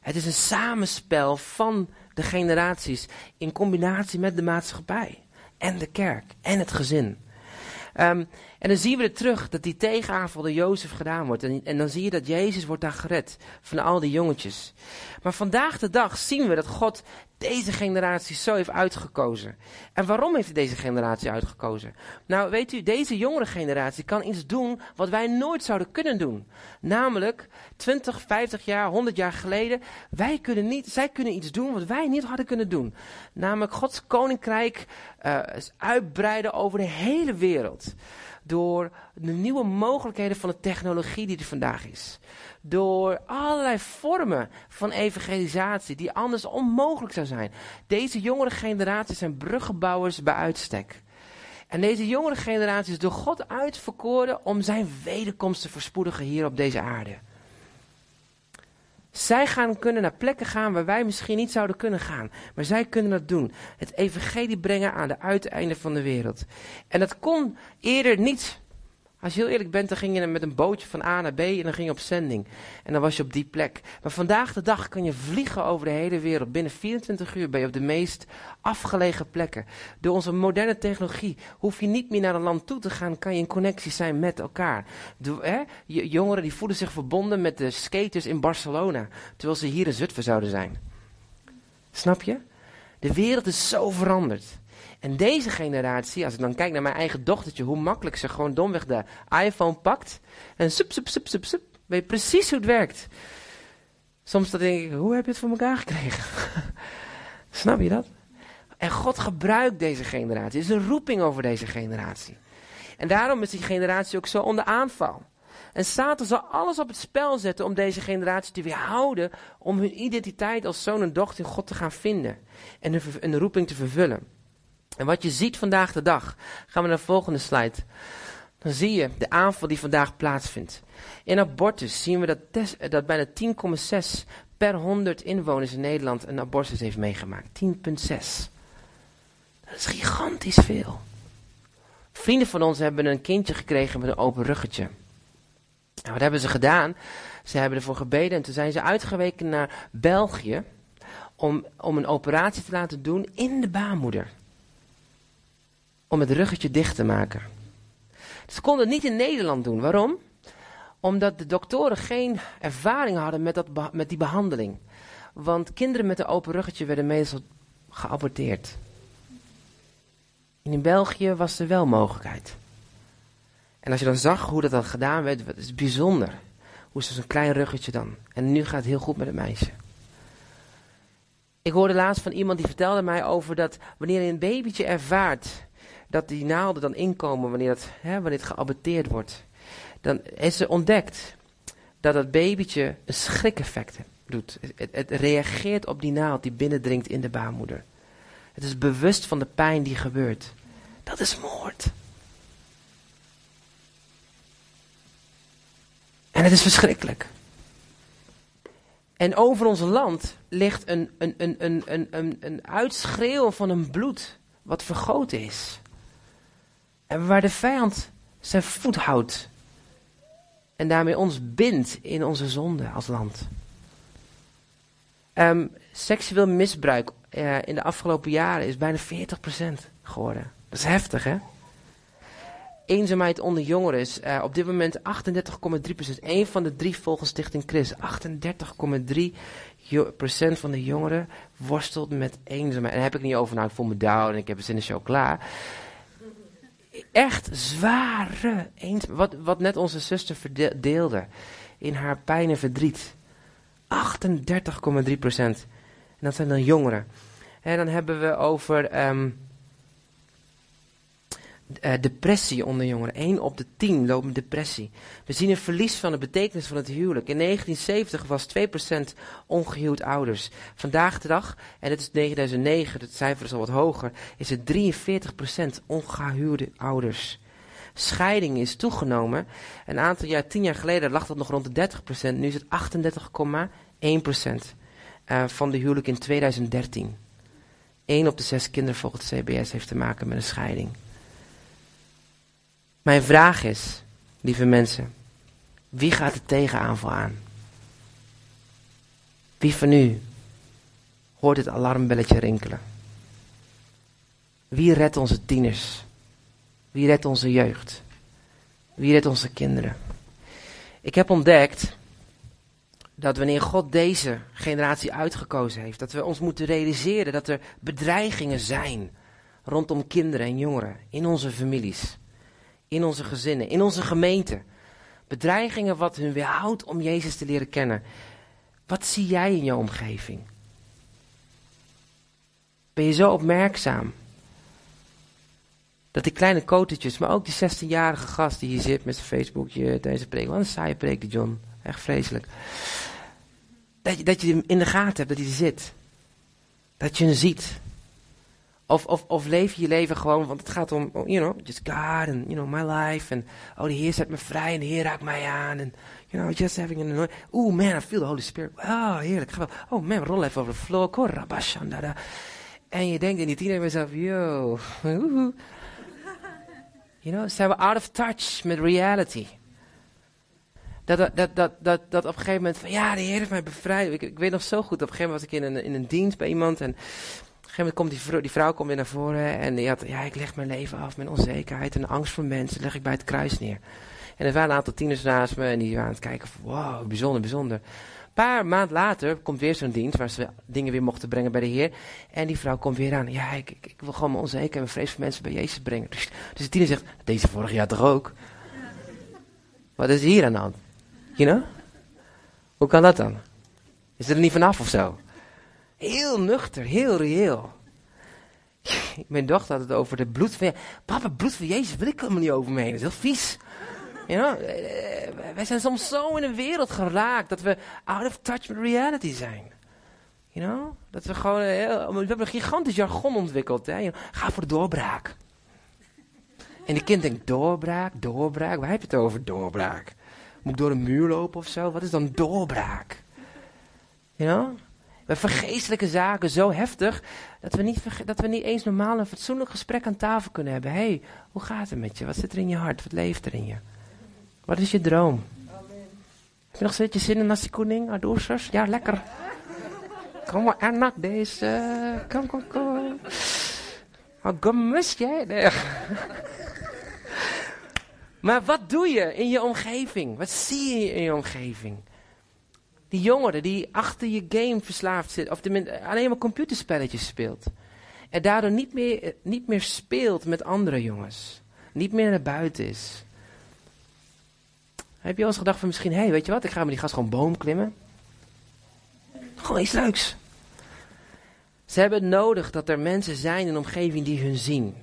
Speaker 1: Het is een samenspel van de generaties in combinatie met de maatschappij en de kerk en het gezin. Um, en dan zien we er terug dat die tegenaanval door Jozef gedaan wordt. En, en, dan zie je dat Jezus wordt daar gered van al die jongetjes. Maar vandaag de dag zien we dat God deze generatie zo heeft uitgekozen. En waarom heeft hij deze generatie uitgekozen? Nou, weet u, deze jongere generatie kan iets doen wat wij nooit zouden kunnen doen. Namelijk, 20, 50 jaar, 100 jaar geleden, wij kunnen niet, zij kunnen iets doen wat wij niet hadden kunnen doen. Namelijk Gods koninkrijk uh, uitbreiden over de hele wereld door de nieuwe mogelijkheden van de technologie die er vandaag is. Door allerlei vormen van evangelisatie die anders onmogelijk zou zijn. Deze jongere generaties zijn bruggenbouwers bij uitstek. En deze jongere generatie is door God uitverkoren om zijn wederkomst te verspoedigen hier op deze aarde. Zij gaan kunnen naar plekken gaan waar wij misschien niet zouden kunnen gaan. Maar zij kunnen dat doen. Het evangelie brengen aan de uiteinden van de wereld. En dat kon eerder niet. Als je heel eerlijk bent, dan ging je met een bootje van A naar B en dan ging je op zending. En dan was je op die plek. Maar vandaag de dag kan je vliegen over de hele wereld. Binnen 24 uur ben je op de meest afgelegen plekken. Door onze moderne technologie hoef je niet meer naar een land toe te gaan, kan je in connectie zijn met elkaar. Hè, jongeren die voelen zich verbonden met de skaters in Barcelona, terwijl ze hier in Zutphen zouden zijn. Snap je? De wereld is zo veranderd. En deze generatie, als ik dan kijk naar mijn eigen dochtertje, hoe makkelijk ze gewoon domweg de iPhone pakt en sup, sup, sup, sup, sup, weet je precies hoe het werkt. Soms dan denk ik, hoe heb je het voor elkaar gekregen? Snap je dat? En God gebruikt deze generatie. Er is een roeping over deze generatie. En daarom is die generatie ook zo onder aanval. En Satan zal alles op het spel zetten om deze generatie te weerhouden om hun identiteit als zoon en dochter in God te gaan vinden. En de, een roeping te vervullen. En wat je ziet vandaag de dag, gaan we naar de volgende slide. Dan zie je de aanval die vandaag plaatsvindt. In abortus zien we dat, dat bijna 10,6 per 100 inwoners in Nederland een abortus heeft meegemaakt. 10,6. Dat is gigantisch veel. Vrienden van ons hebben een kindje gekregen met een open ruggetje. En wat hebben ze gedaan? Ze hebben ervoor gebeden en toen zijn ze uitgeweken naar België om, om een operatie te laten doen in de baarmoeder om het ruggetje dicht te maken. Ze konden het niet in Nederland doen. Waarom? Omdat de doktoren geen ervaring hadden met, dat, met die behandeling. Want kinderen met een open ruggetje werden meestal geaborteerd. In België was er wel mogelijkheid. En als je dan zag hoe dat dan gedaan werd, dat is bijzonder. Hoe is zo'n klein ruggetje dan? En nu gaat het heel goed met het meisje. Ik hoorde laatst van iemand die vertelde mij over dat wanneer een babytje ervaart dat die naalden dan inkomen wanneer het, hè, wanneer het geaborteerd wordt, dan is ze ontdekt dat dat babytje een schrikeffect doet. Het, reageert op die naald die binnendringt in de baarmoeder. Het is bewust van de pijn die gebeurt. Dat is moord. En het is verschrikkelijk. En over ons land ligt een, een, een, een, een, een, een uitschreeuw van een bloed wat vergoten is. En waar de vijand zijn voet houdt. En daarmee ons bindt in onze zonde als land. Um, seksueel misbruik uh, in de afgelopen jaren is bijna 40% geworden. Dat is heftig, hè? Eenzaamheid onder jongeren is uh, op dit moment 38,3%. Eén van de drie volgens Stichting Chris. 38,3% van de jongeren worstelt met eenzaamheid. En daar heb ik niet over, nou ik voel me down en ik heb een zin in chocola. Echt zware eenzaamheid. Wat, wat net onze zuster verdeelde in haar pijn en verdriet. 38,3 procent. En dat zijn dan jongeren. En dan hebben we over um, uh, depressie onder jongeren. 1 op de 10 loopt depressie. We zien een verlies van de betekenis van het huwelijk. In 1970 was 2% ongehuwd ouders. Vandaag de dag, en het is 2009, het cijfer is al wat hoger, is het 43% ongehuwde ouders. Scheiding is toegenomen. Een aantal jaar, tien jaar geleden lag dat nog rond de 30%. Nu is het 38,1% uh, van de huwelijk in 2013. 1 op de zes kinderen volgens het CBS heeft te maken met een scheiding. Mijn vraag is, lieve mensen, wie gaat de tegenaanval aan? Wie van u hoort het alarmbelletje rinkelen? Wie redt onze tieners? Wie redt onze jeugd? Wie redt onze kinderen? Ik heb ontdekt dat wanneer God deze generatie uitgekozen heeft, dat we ons moeten realiseren dat er bedreigingen zijn rondom kinderen en jongeren in onze families, in onze gezinnen, in onze gemeente. Bedreigingen wat hun weerhoudt om Jezus te leren kennen. Wat zie jij in jouw omgeving? Ben je zo opmerkzaam? Dat die kleine kotertjes, maar ook die 16-jarige gast die hier zit met zijn Facebookje deze preek. Wat een saaie preek die John. Echt vreselijk. Dat je, dat je hem in de gaten hebt, dat hij er zit. Dat je hem ziet. Of, of, of leef je leven gewoon, want het gaat om, you know, just God and, you know, my life. En, oh, de Heer zet me vrij en de Heer raakt mij aan. En, you know, just having an Oeh, man, I feel the Holy Spirit. Oh, heerlijk. Oh, man, rol even over de floor. Korabashandada. En je denkt in die tiener bij jezelf, yo, You know, zijn we out of touch met reality. Dat, dat, dat, dat, dat, op een gegeven moment van, ja, de Heer heeft mij bevrijd. Ik, weet nog zo goed, op een gegeven moment was ik in een, in een dienst bij iemand en gegeven moment komt die vrouw, vrouw komt weer naar voren en die had, ja, ik leg mijn leven af met onzekerheid en angst voor mensen, leg ik bij het kruis neer. En er waren een aantal tieners naast me en die waren aan het kijken van, wow, bijzonder, bijzonder. Een paar maand later komt weer zo'n dienst waar ze dingen weer mochten brengen bij de Heer. En die vrouw komt weer aan. Ja, ik, ik, wil gewoon mijn onzekerheid en mijn vrees voor mensen bij Jezus brengen. Dus, dus de tiener zegt, deze vorig jaar toch ook? Wat is hier aan de hand? You know? Hoe kan dat dan? Is er niet vanaf of zo? Heel nuchter, heel reëel. Mijn dochter had het over de bloed van... Papa, bloed van Jezus wil ik helemaal niet over me heen. Dat is heel vies. You know? Wij zijn soms zo in een wereld geraakt dat we out of touch met reality zijn. You know? Dat we gewoon... Heel, we hebben een gigantisch jargon ontwikkeld. Hè? Ga voor de doorbraak. En de kind denkt, doorbraak, doorbraak. Waar heb je het over, doorbraak? Moet ik door een muur lopen of zo? Wat is dan doorbraak? You know? We vergeestelijke zaken zo heftig dat we, niet dat we niet eens normaal een fatsoenlijk gesprek aan tafel kunnen hebben. Hé, hey, hoe gaat het met je? Wat zit er in je hart? Wat leeft er in je? Wat is je droom? Heb je nog steeds je zin in nasi kuning, adoesers? Ja, lekker. Kom maar, enak deze. Kom, kom, kom. Wat gemist jij? Nee. Maar wat doe je in je omgeving? Wat zie je in je omgeving? Die jongere die achter je game verslaafd zit, of alleen maar computerspelletjes speelt. En daardoor niet meer, niet meer speelt met andere jongens. Niet meer naar buiten is. Heb je al eens gedacht van misschien, hé, hey, weet je wat, ik ga met die gast gewoon boom klimmen. Gewoon iets leuks. Ze hebben nodig dat er mensen zijn in de omgeving die hun zien.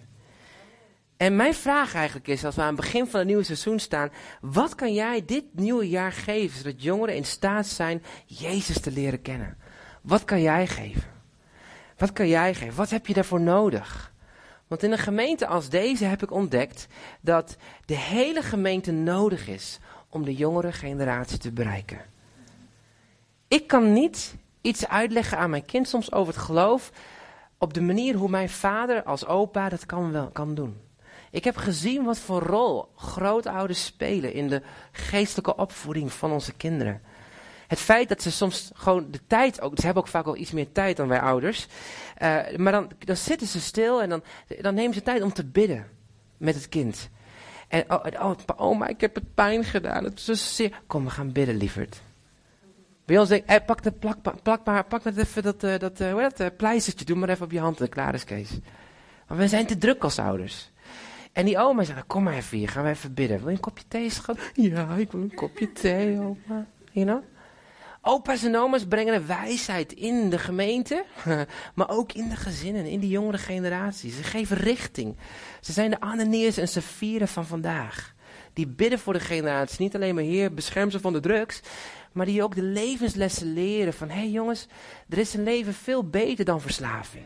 Speaker 1: En mijn vraag eigenlijk is, als we aan het begin van het nieuwe seizoen staan, wat kan jij dit nieuwe jaar geven, zodat jongeren in staat zijn Jezus te leren kennen? Wat kan jij geven? Wat kan jij geven? Wat heb je daarvoor nodig? Want in een gemeente als deze heb ik ontdekt dat de hele gemeente nodig is om de jongere generatie te bereiken. Ik kan niet iets uitleggen aan mijn kind soms over het geloof op de manier hoe mijn vader als opa dat kan, wel, kan doen. Ik heb gezien wat voor rol grootouders spelen in de geestelijke opvoeding van onze kinderen. Het feit dat ze soms gewoon de tijd ook, ze hebben ook vaak al iets meer tijd dan wij ouders. Uh, maar dan, dan zitten ze stil en dan, dan nemen ze tijd om te bidden met het kind. En oh, oh, oma, ik heb het pijn gedaan. Het is zeer. Kom, we gaan bidden, lieverd. Bij ons denk ik, pak, de, plak, plak, maar, pak maar even dat, uh, dat, dat uh, pleistertje, doe maar even op je hand en klaar is Kees. Maar we zijn te druk als ouders. En die oma zei, kom maar even hier, gaan we even bidden. Wil je een kopje thee, schat? Ja, ik wil een kopje thee, oma. You know? Opa's en oma's brengen een wijsheid in de gemeente, maar ook in de gezinnen, in de jongere generatie. Ze geven richting. Ze zijn de Ananias en Sapphira van vandaag. Die bidden voor de generatie. Niet alleen maar, Heer, bescherm ze van de drugs. Maar die ook de levenslessen leren van, hé hey jongens, er is een leven veel beter dan verslaving.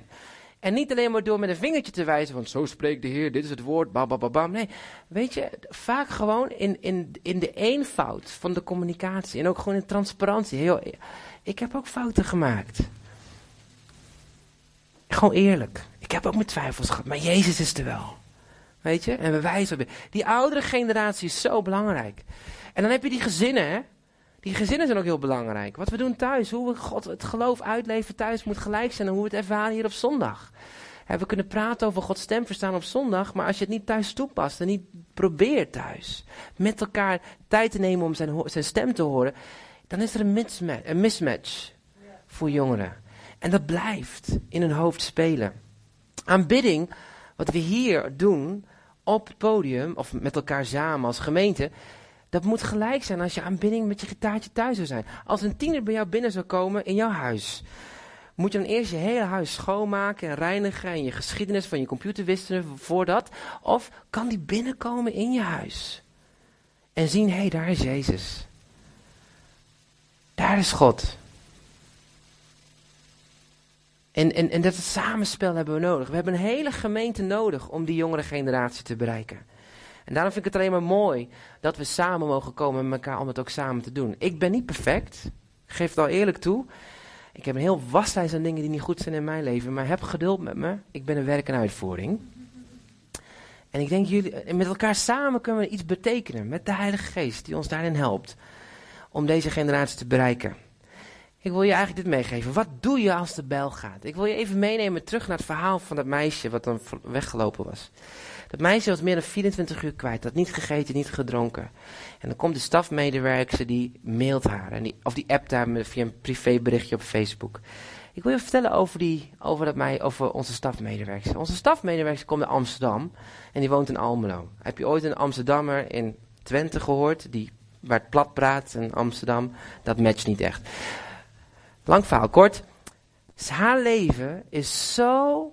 Speaker 1: En niet alleen maar door met een vingertje te wijzen van zo spreekt de Heer, dit is het woord, bam, Nee, weet je, vaak gewoon in, in, in de eenvoud van de communicatie en ook gewoon in transparantie. Heel, ik heb ook fouten gemaakt. Gewoon eerlijk. Ik heb ook mijn twijfels gehad, maar Jezus is er wel. Weet je, en we wijzen weer. Die oudere generatie is zo belangrijk. En dan heb je die gezinnen, hè. Die gezinnen zijn ook heel belangrijk. Wat we doen thuis, hoe we God het geloof uitleven thuis moet gelijk zijn en hoe we het ervaren hier op zondag. we kunnen praten over Gods stem verstaan op zondag, maar als je het niet thuis toepast en niet probeert thuis met elkaar tijd te nemen om zijn, zijn stem te horen, dan is er een mismatch, een mismatch voor jongeren. En dat blijft in hun hoofd spelen. Aanbidding, wat we hier doen op het podium, of met elkaar samen als gemeente, dat moet gelijk zijn als je aanbidding met je gitaartje thuis zou zijn. Als een tiener bij jou binnen zou komen in jouw huis. Moet je dan eerst je hele huis schoonmaken en reinigen en je geschiedenis van je computer wisselen voordat? Of kan die binnenkomen in je huis? En zien, hé, hey, daar is Jezus. Daar is God. En, en, en dat samenspel hebben we nodig. We hebben een hele gemeente nodig om die jongere generatie te bereiken. En daarom vind ik het alleen maar mooi dat we samen mogen komen met elkaar om het ook samen te doen. Ik ben niet perfect, geef het al eerlijk toe. Ik heb een heel waslijst aan dingen die niet goed zijn in mijn leven, maar heb geduld met me. Ik ben een werk en uitvoering. En ik denk, jullie, met elkaar samen kunnen we iets betekenen met de Heilige Geest die ons daarin helpt om deze generatie te bereiken. Ik wil je eigenlijk dit meegeven. Wat doe je als de bel gaat? Ik wil je even meenemen terug naar het verhaal van dat meisje wat dan weggelopen was. Dat meisje was meer dan 24 uur kwijt. Had niet gegeten, niet gedronken. En dan komt de stafmedewerker die mailt haar. En die, of die appt haar via een privéberichtje op Facebook. Ik wil je vertellen over, die, over, dat mij, over onze stafmedewerker. Onze stafmedewerker komt naar Amsterdam. En die woont in Almelo. Heb je ooit een Amsterdammer in Twente gehoord? Die, waar het plat praat in Amsterdam. Dat matcht niet echt. Lang verhaal kort. Haar leven is zo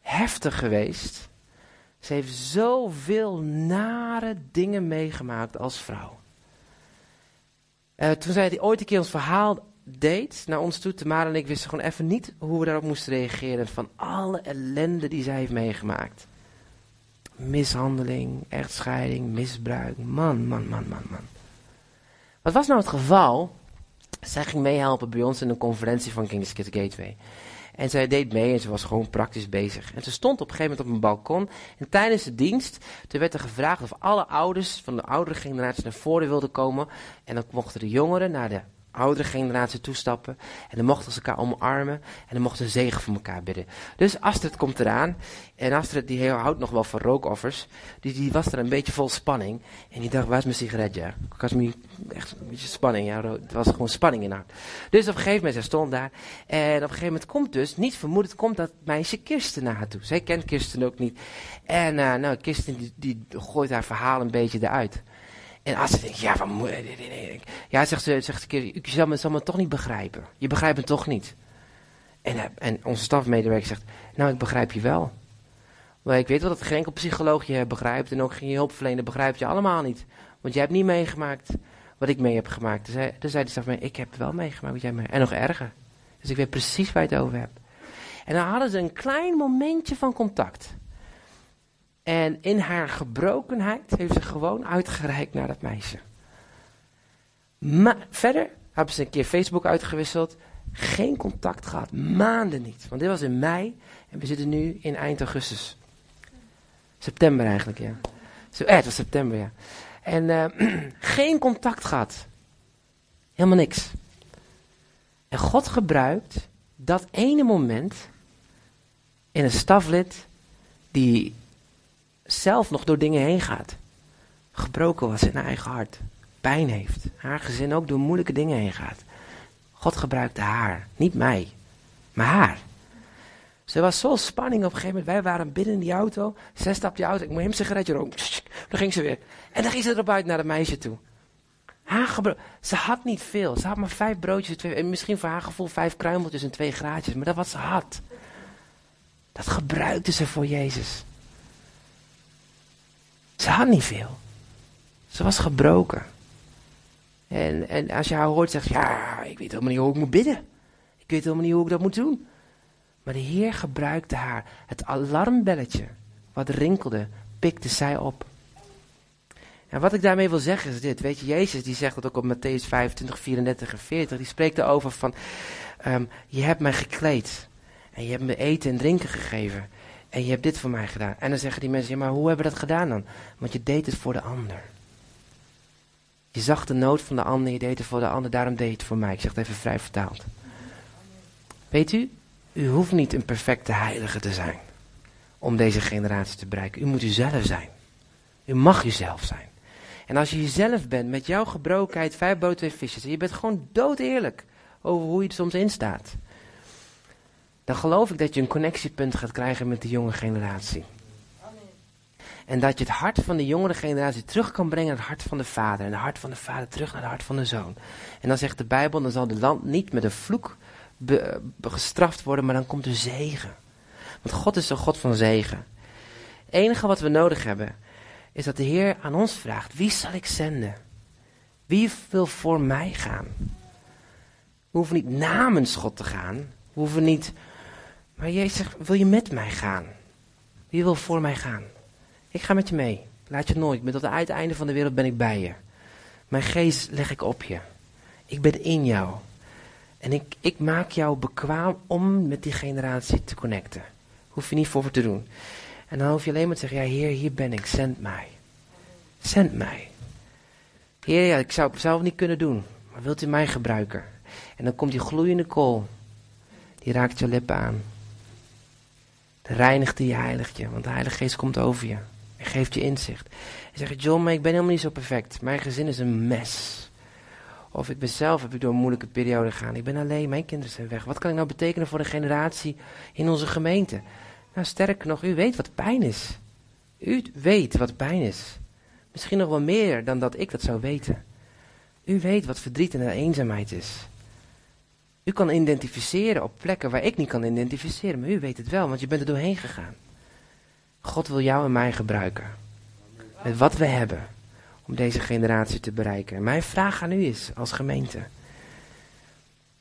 Speaker 1: heftig geweest ze heeft zoveel nare dingen meegemaakt als vrouw. Uh, toen zij ooit een keer ons verhaal deed naar ons toe, Tamara en ik wisten gewoon even niet hoe we daarop moesten reageren. Van alle ellende die zij heeft meegemaakt. Mishandeling, echtscheiding, misbruik. Man, man, man, man, man. Wat was nou het geval? Zij ging meehelpen bij ons in een conferentie van King's Kid Gateway. En zij deed mee en ze was gewoon praktisch bezig. En ze stond op een gegeven moment op een balkon. En tijdens de dienst, werd er gevraagd of alle ouders van de oudere generatie naar voren wilden komen. En dan mochten de jongeren naar de oudere generatie toestappen. En dan mochten ze elkaar omarmen. En dan mochten ze zegen voor elkaar bidden. Dus Astrid komt eraan. En Astrid die houdt nog wel van rookoffers. Die, die was er een beetje vol spanning. En die dacht, waar is mijn sigaretje? Ik was me echt een beetje spanning. Ja, het was gewoon spanning in haar. Dus op een gegeven moment, zij stond daar. En op een gegeven moment komt dus, niet vermoedend, komt dat meisje Kirsten naar haar toe. Zij kent Kirsten ook niet. En uh, nou, Kirsten die, die gooit haar verhaal een beetje eruit. En als ze denkt, ja, wat moet Ja, zegt ze, zegt ze, keer, je zal me, zal me toch niet begrijpen. Je begrijpt me toch niet. En, eh, en onze stafmedewerker zegt, nou, ik begrijp je wel. Maar ik weet wel dat geen enkel psycholoog je begrijpt en ook geen hulpverlener begrijpt je allemaal niet. Want jij hebt niet meegemaakt wat ik mee heb gemaakt. Hij, dus zei de staf, ik heb wel meegemaakt wat jij mee En nog erger. Dus ik weet precies waar je het over hebt. En dan hadden ze een klein momentje van contact. En in haar gebrokenheid heeft ze gewoon uitgereikt naar dat meisje. Maar verder hebben ze een keer Facebook uitgewisseld. Geen contact gehad, maanden niet. Want dit was in mei en we zitten nu in eind augustus. September eigenlijk, ja. Zo, eh, het was september, ja. En uh, geen contact gehad. Helemaal niks. En God gebruikt dat ene moment in een staflid die zelf nog door dingen heen gaat. Gebroken was in haar eigen hart. Pijn heeft. Haar gezin ook door moeilijke dingen heen gaat. God gebruikte haar. Niet mij. Maar haar. Ze was zo spanning op een gegeven moment. Wij waren binnen in die auto. Zij stapte die auto. Ik moet hem sigaretje roken. Dan ging ze weer. En dan ging ze erop uit naar het meisje toe. Haar ze had niet veel. Ze had maar vijf broodjes. Twee, en misschien voor haar gevoel vijf kruimeltjes en twee graadjes. Maar dat wat ze had. Dat gebruikte ze voor Jezus. Ze had niet veel. Ze was gebroken. En, en als je haar hoort, zegt ja, ik weet helemaal niet hoe ik moet bidden. Ik weet helemaal niet hoe ik dat moet doen. Maar de Heer gebruikte haar. Het alarmbelletje wat rinkelde, pikte zij op. En wat ik daarmee wil zeggen is dit. Weet je, Jezus die zegt dat ook op Matthäus 25, 34 en 40. Die spreekt erover van, um, je hebt mij gekleed. En je hebt me eten en drinken gegeven. En je hebt dit voor mij gedaan. En dan zeggen die mensen, ja, maar hoe hebben we dat gedaan dan? Want je deed het voor de ander. Je zag de nood van de ander, je deed het voor de ander, daarom deed je het voor mij. Ik zeg het even vrij vertaald. Weet u, u hoeft niet een perfecte heilige te zijn om deze generatie te bereiken. U moet uzelf zijn. U mag uzelf zijn. En als je jezelf bent, met jouw gebrokenheid, vijf boten, twee visjes, en je bent gewoon dood eerlijk over hoe je er soms in staat dan geloof ik dat je een connectiepunt gaat krijgen met de jonge generatie. En dat je het hart van de jongere generatie terug kan brengen naar het hart van de vader. En het hart van de vader terug naar het hart van de zoon. En dan zegt de Bijbel, dan zal het land niet met een vloek gestraft worden, maar dan komt er zegen. Want God is een God van zegen. Het enige wat we nodig hebben, is dat de Heer aan ons vraagt, wie zal ik zenden? Wie wil voor mij gaan? We hoeven niet namens God te gaan. We hoeven niet maar Jezus zegt, wil je met mij gaan? Wie wil voor mij gaan? Ik ga met je mee. Laat je nooit. Met tot het uiteinde van de wereld ben ik bij je. Mijn geest leg ik op je. Ik ben in jou. En ik, ik maak jou bekwaam om met die generatie te connecten. Hoef je niet voor te doen. En dan hoef je alleen maar te zeggen, ja Heer, hier ben ik, zend mij. Zend mij. Heer, ja, ik zou het zelf niet kunnen doen. Maar wilt u mij gebruiken? En dan komt die gloeiende kool. Die raakt je lippen aan reinigt je, heiligt je. Want de Heilige Geest komt over je. En geeft je inzicht. En zegt, John, maar ik ben helemaal niet zo perfect. Mijn gezin is een mes. Of ik ben zelf, heb ik door een moeilijke periode gegaan. Ik ben alleen, mijn kinderen zijn weg. Wat kan ik nou betekenen voor de generatie in onze gemeente? Nou, sterker nog, u weet wat pijn is. U weet wat pijn is. Misschien nog wel meer dan dat ik dat zou weten. U weet wat verdriet en eenzaamheid is. U kan identificeren op plekken waar ik niet kan identificeren, maar u weet het wel, want je bent er doorheen gegaan. God wil jou en mij gebruiken. Met wat we hebben. Om deze generatie te bereiken. mijn vraag aan u is, als gemeente.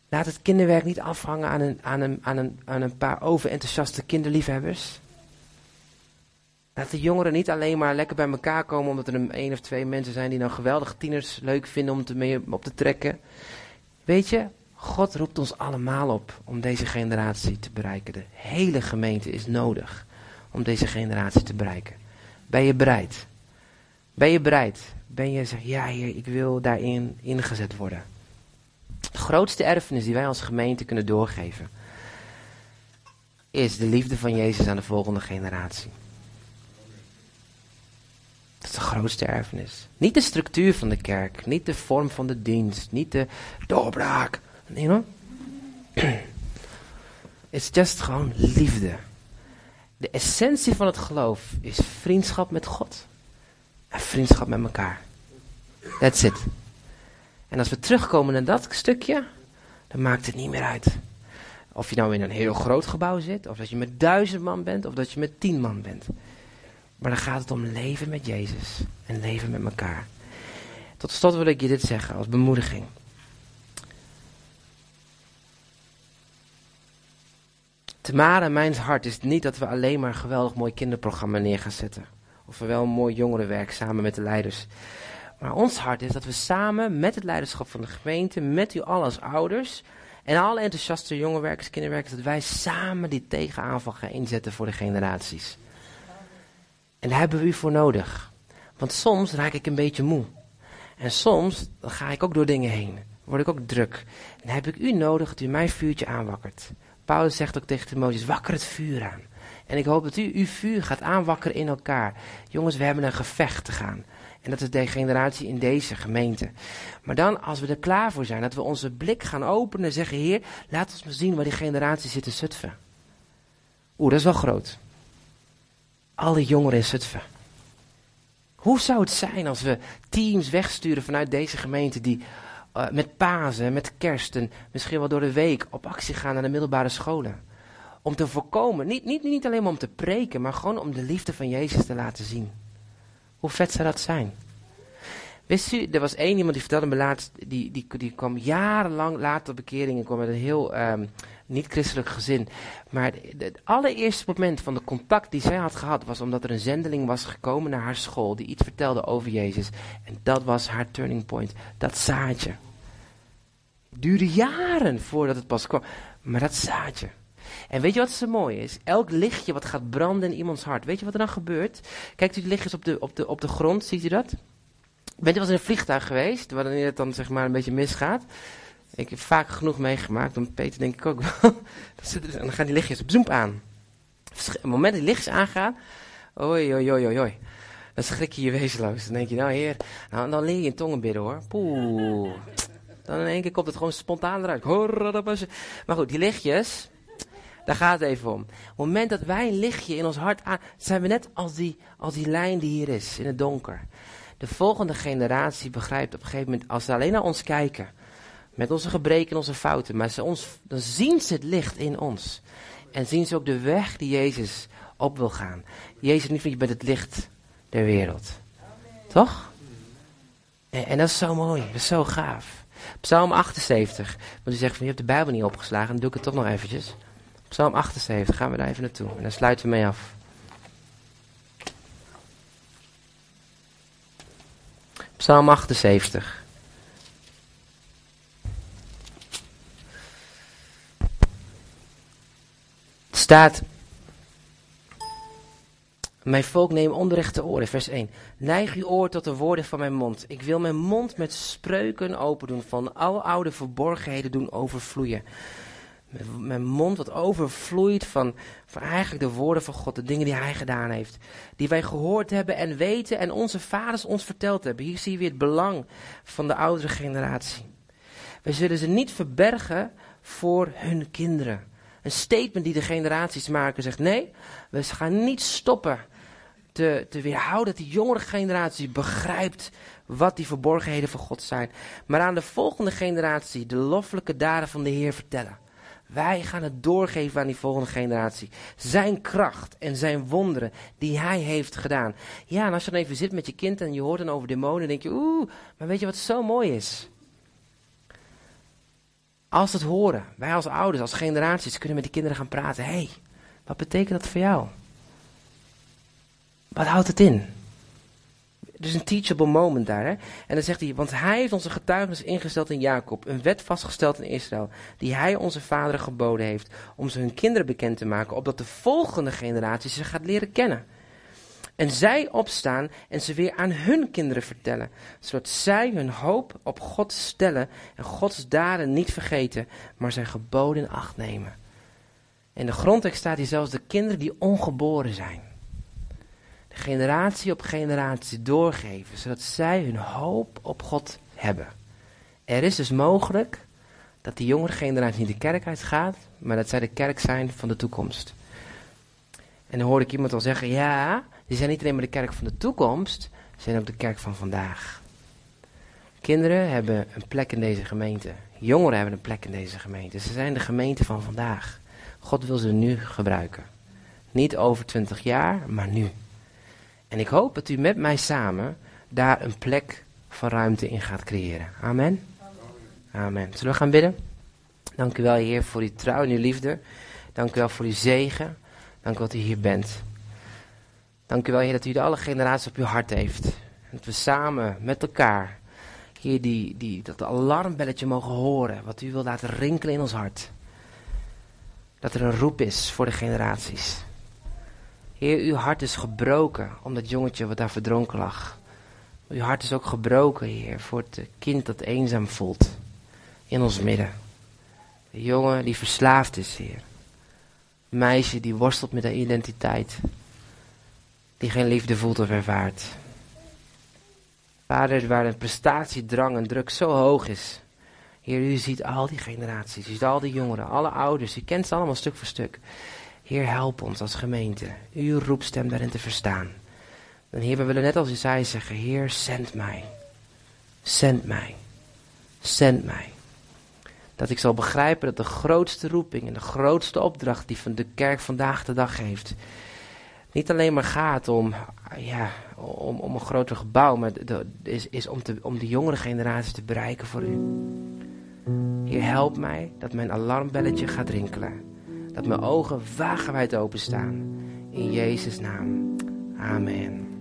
Speaker 1: Laat het kinderwerk niet afhangen aan een, aan een, aan een, paar overenthousiaste kinderliefhebbers. Laat de jongeren niet alleen maar lekker bij elkaar komen omdat er een één of twee mensen zijn die nou geweldig tieners leuk vinden om te mee op te trekken. Weet je, God roept ons allemaal op om deze generatie te bereiken. De hele gemeente is nodig om deze generatie te bereiken. Ben je bereid? Ben je bereid? Ben je zeg, ja heer, ik wil daarin ingezet worden. grootste erfenis die wij als gemeente kunnen doorgeven, is de liefde van Jezus aan de volgende generatie. Dat is de grootste erfenis. Niet de structuur van de kerk, niet de vorm van de dienst, niet de doorbraak. You know? It's just gewoon liefde. De essentie van het geloof is vriendschap met God. En vriendschap met elkaar. That's it. En als we terugkomen naar dat stukje, dan maakt het niet meer uit. Of je nou in een heel groot gebouw zit, of dat je met duizend man bent, of dat je met tien man bent. Maar dan gaat het om leven met Jezus en leven met elkaar. Tot slot wil ik je dit zeggen als bemoediging. Tamara, mijn hart is niet dat we alleen maar een geweldig mooi kinderprogramma neer gaan zetten. Of we wel mooi jongerenwerk samen met de leiders. Maar ons hart is dat we samen met het leiderschap van de gemeente, met u allen als ouders en alle enthousiaste jongerenwerkers, kinderwerkers, dat wij samen die tegenaanval gaan inzetten voor de generaties. En daar hebben we u voor nodig. Want soms raak ik een beetje moe. En soms ga ik ook door dingen heen. Word ik ook druk. En dan heb ik u nodig dat u mijn vuurtje aanwakkert. Paulus zegt ook tegen Timotheus, wakker het vuur aan. En ik hoop dat u uw vuur gaat aanwakkeren in elkaar. Jongens, we hebben een gevecht te gaan. En dat is de generatie in deze gemeente. Maar dan, als we er klaar voor zijn, dat we onze blik gaan openen en zeggen, Heer, laat ons maar zien waar die generatie zit in Zutphen. Oeh, dat is wel groot. Alle jongeren in Zutphen. Hoe zou het zijn als we teams wegsturen vanuit deze gemeente die uh, met Pasen, met kerst en misschien wel door de week op actie gaan naar de middelbare scholen? Om te voorkomen, niet, niet, niet alleen maar om te preken, maar gewoon om de liefde van Jezus te laten zien. Hoe vet zou dat zijn? Wist u, er was één iemand die vertelde me laatst, die, die, die kwam jarenlang later op bekering en kwam met een heel um, niet-christelijk gezin. Maar het allereerste moment van de contact die zij had gehad was omdat er een zendeling was gekomen naar haar school die iets vertelde over Jezus. En dat was haar turning point, dat zaadje. Het duurde jaren voordat het pas kwam, maar dat zaadje. En weet je wat zo mooi is? Elk lichtje wat gaat branden in iemands hart. Weet je wat er dan gebeurt? Kijkt u de lichtjes op de, op de, op de grond, ziet u dat? Bent u wel eens in een vliegtuig geweest, wanneer het dan zeg maar een beetje misgaat? Ik heb vaak genoeg meegemaakt, met Peter denk ik ook wel. en dan gaan die lichtjes op zoem aan. Op het moment dat die lichtjes aangaan, oi, oi, oi, oi. Dan schrik je je wezenloos. Dan denk je, nou heer, nou, dan leer je in tongen bidden hoor. Poeh. Dan in één keer komt het gewoon spontaan eruit. Maar goed, die lichtjes, daar gaat het even om. Op het moment dat wij een lichtje in ons hart aan, zijn we net als die, als die lijn die hier is, in het donker. De volgende generatie begrijpt op een gegeven moment, als ze alleen naar ons kijken, met onze gebreken en onze fouten, maar ze ons, dan zien ze het licht in ons. En zien ze ook de weg die Jezus op wil gaan. Jezus niet van je bent het licht der wereld. Toch? En, dat is zo mooi, dat is zo gaaf. Psalm 78. Want u zegt van je hebt de Bijbel niet opgeslagen, dan doe ik het toch nog eventjes. Psalm 78, gaan we daar even naartoe. En dan sluiten we mee af. Psalm 78. Staat. Mijn volk neem onrechte oren, vers 1. Neig uw oor tot de woorden van mijn mond. Ik wil mijn mond met spreuken open doen, van al oude verborgenheden doen overvloeien. Mijn mond wat overvloeit van, van eigenlijk de woorden van God, de dingen die Hij gedaan heeft. Die wij gehoord hebben en weten en onze vaders ons verteld hebben. Hier zie je weer het belang van de oudere generatie. Wij zullen ze niet verbergen voor hun kinderen. Een statement die de generaties maken zegt, nee, we gaan niet stoppen te, te weerhouden dat die jongere generatie begrijpt wat die verborgenheden van God zijn. Maar aan de volgende generatie de loffelijke daden van de Heer vertellen. Wij gaan het doorgeven aan die volgende generatie. Zijn kracht en zijn wonderen die hij heeft gedaan. Ja, en als je dan even zit met je kind en je hoort dan over demonen, denk je, oeh, maar weet je wat zo mooi is? Als het horen, wij als ouders, als generaties, kunnen met die kinderen gaan praten. Hé, hey, wat betekent dat voor jou? Wat houdt het in? Er is een teachable moment daar. Hè? En dan zegt hij, want hij heeft onze getuigenis ingesteld in Jacob, een wet vastgesteld in Israël, die hij onze vaderen geboden heeft, om ze hun kinderen bekend te maken, opdat de volgende generatie ze gaat leren kennen. En zij opstaan en ze weer aan hun kinderen vertellen, zodat zij hun hoop op God stellen en Gods daden niet vergeten, maar zijn geboden in acht nemen. In de grondtekst staat hier zelfs de kinderen die ongeboren zijn. De generatie op generatie doorgeven, zodat zij hun hoop op God hebben. Er is dus mogelijk dat die jongere generatie niet de kerk uitgaat, maar dat zij de kerk zijn van de toekomst. En dan hoorde ik iemand al zeggen, ja, die zijn niet alleen maar de kerk van de toekomst, ze zijn ook de kerk van vandaag. Kinderen hebben een plek in deze gemeente. Jongeren hebben een plek in deze gemeente. Ze zijn de gemeente van vandaag. God wil ze nu gebruiken. Niet over twintig jaar, maar nu. En ik hoop dat u met mij samen daar een plek van ruimte in gaat creëren. Amen. Amen. Zullen we gaan bidden? Dank u wel, Heer, voor uw trouw en uw liefde. Dank u wel voor uw zegen. Dank u dat u hier bent. Dank u wel, Heer, dat u de alle generaties op uw hart heeft. En dat we samen met elkaar, Heer, die, die, dat alarmbelletje mogen horen. Wat u wil laten rinkelen in ons hart. Dat er een roep is voor de generaties. Heer, uw hart is gebroken om dat jongetje wat daar verdronken lag. Uw hart is ook gebroken, Heer, voor het kind dat eenzaam voelt in ons midden. De jongen die verslaafd is, Heer. Meisje die worstelt met haar identiteit. Die geen liefde voelt of ervaart. Vader, waar een prestatiedrang en druk zo hoog is. Heer, u ziet al die generaties, u ziet al die jongeren, alle ouders, u kent ze allemaal stuk voor stuk. Heer, help ons als gemeente, uw roepstem daarin te verstaan. En Heer, we willen net als Isaiah zeggen, Heer, zend mij. Zend mij. Zend mij. Dat ik zal begrijpen dat de grootste roeping en de grootste opdracht die de kerk vandaag de dag heeft, niet alleen maar gaat om, ja, om, om een groter gebouw, maar de, is, is om, te, om de jongere generatie te bereiken voor u. Heer, help mij dat mijn alarmbelletje gaat rinkelen. Dat mijn ogen wagenwijd openstaan. In Jezus' naam. Amen.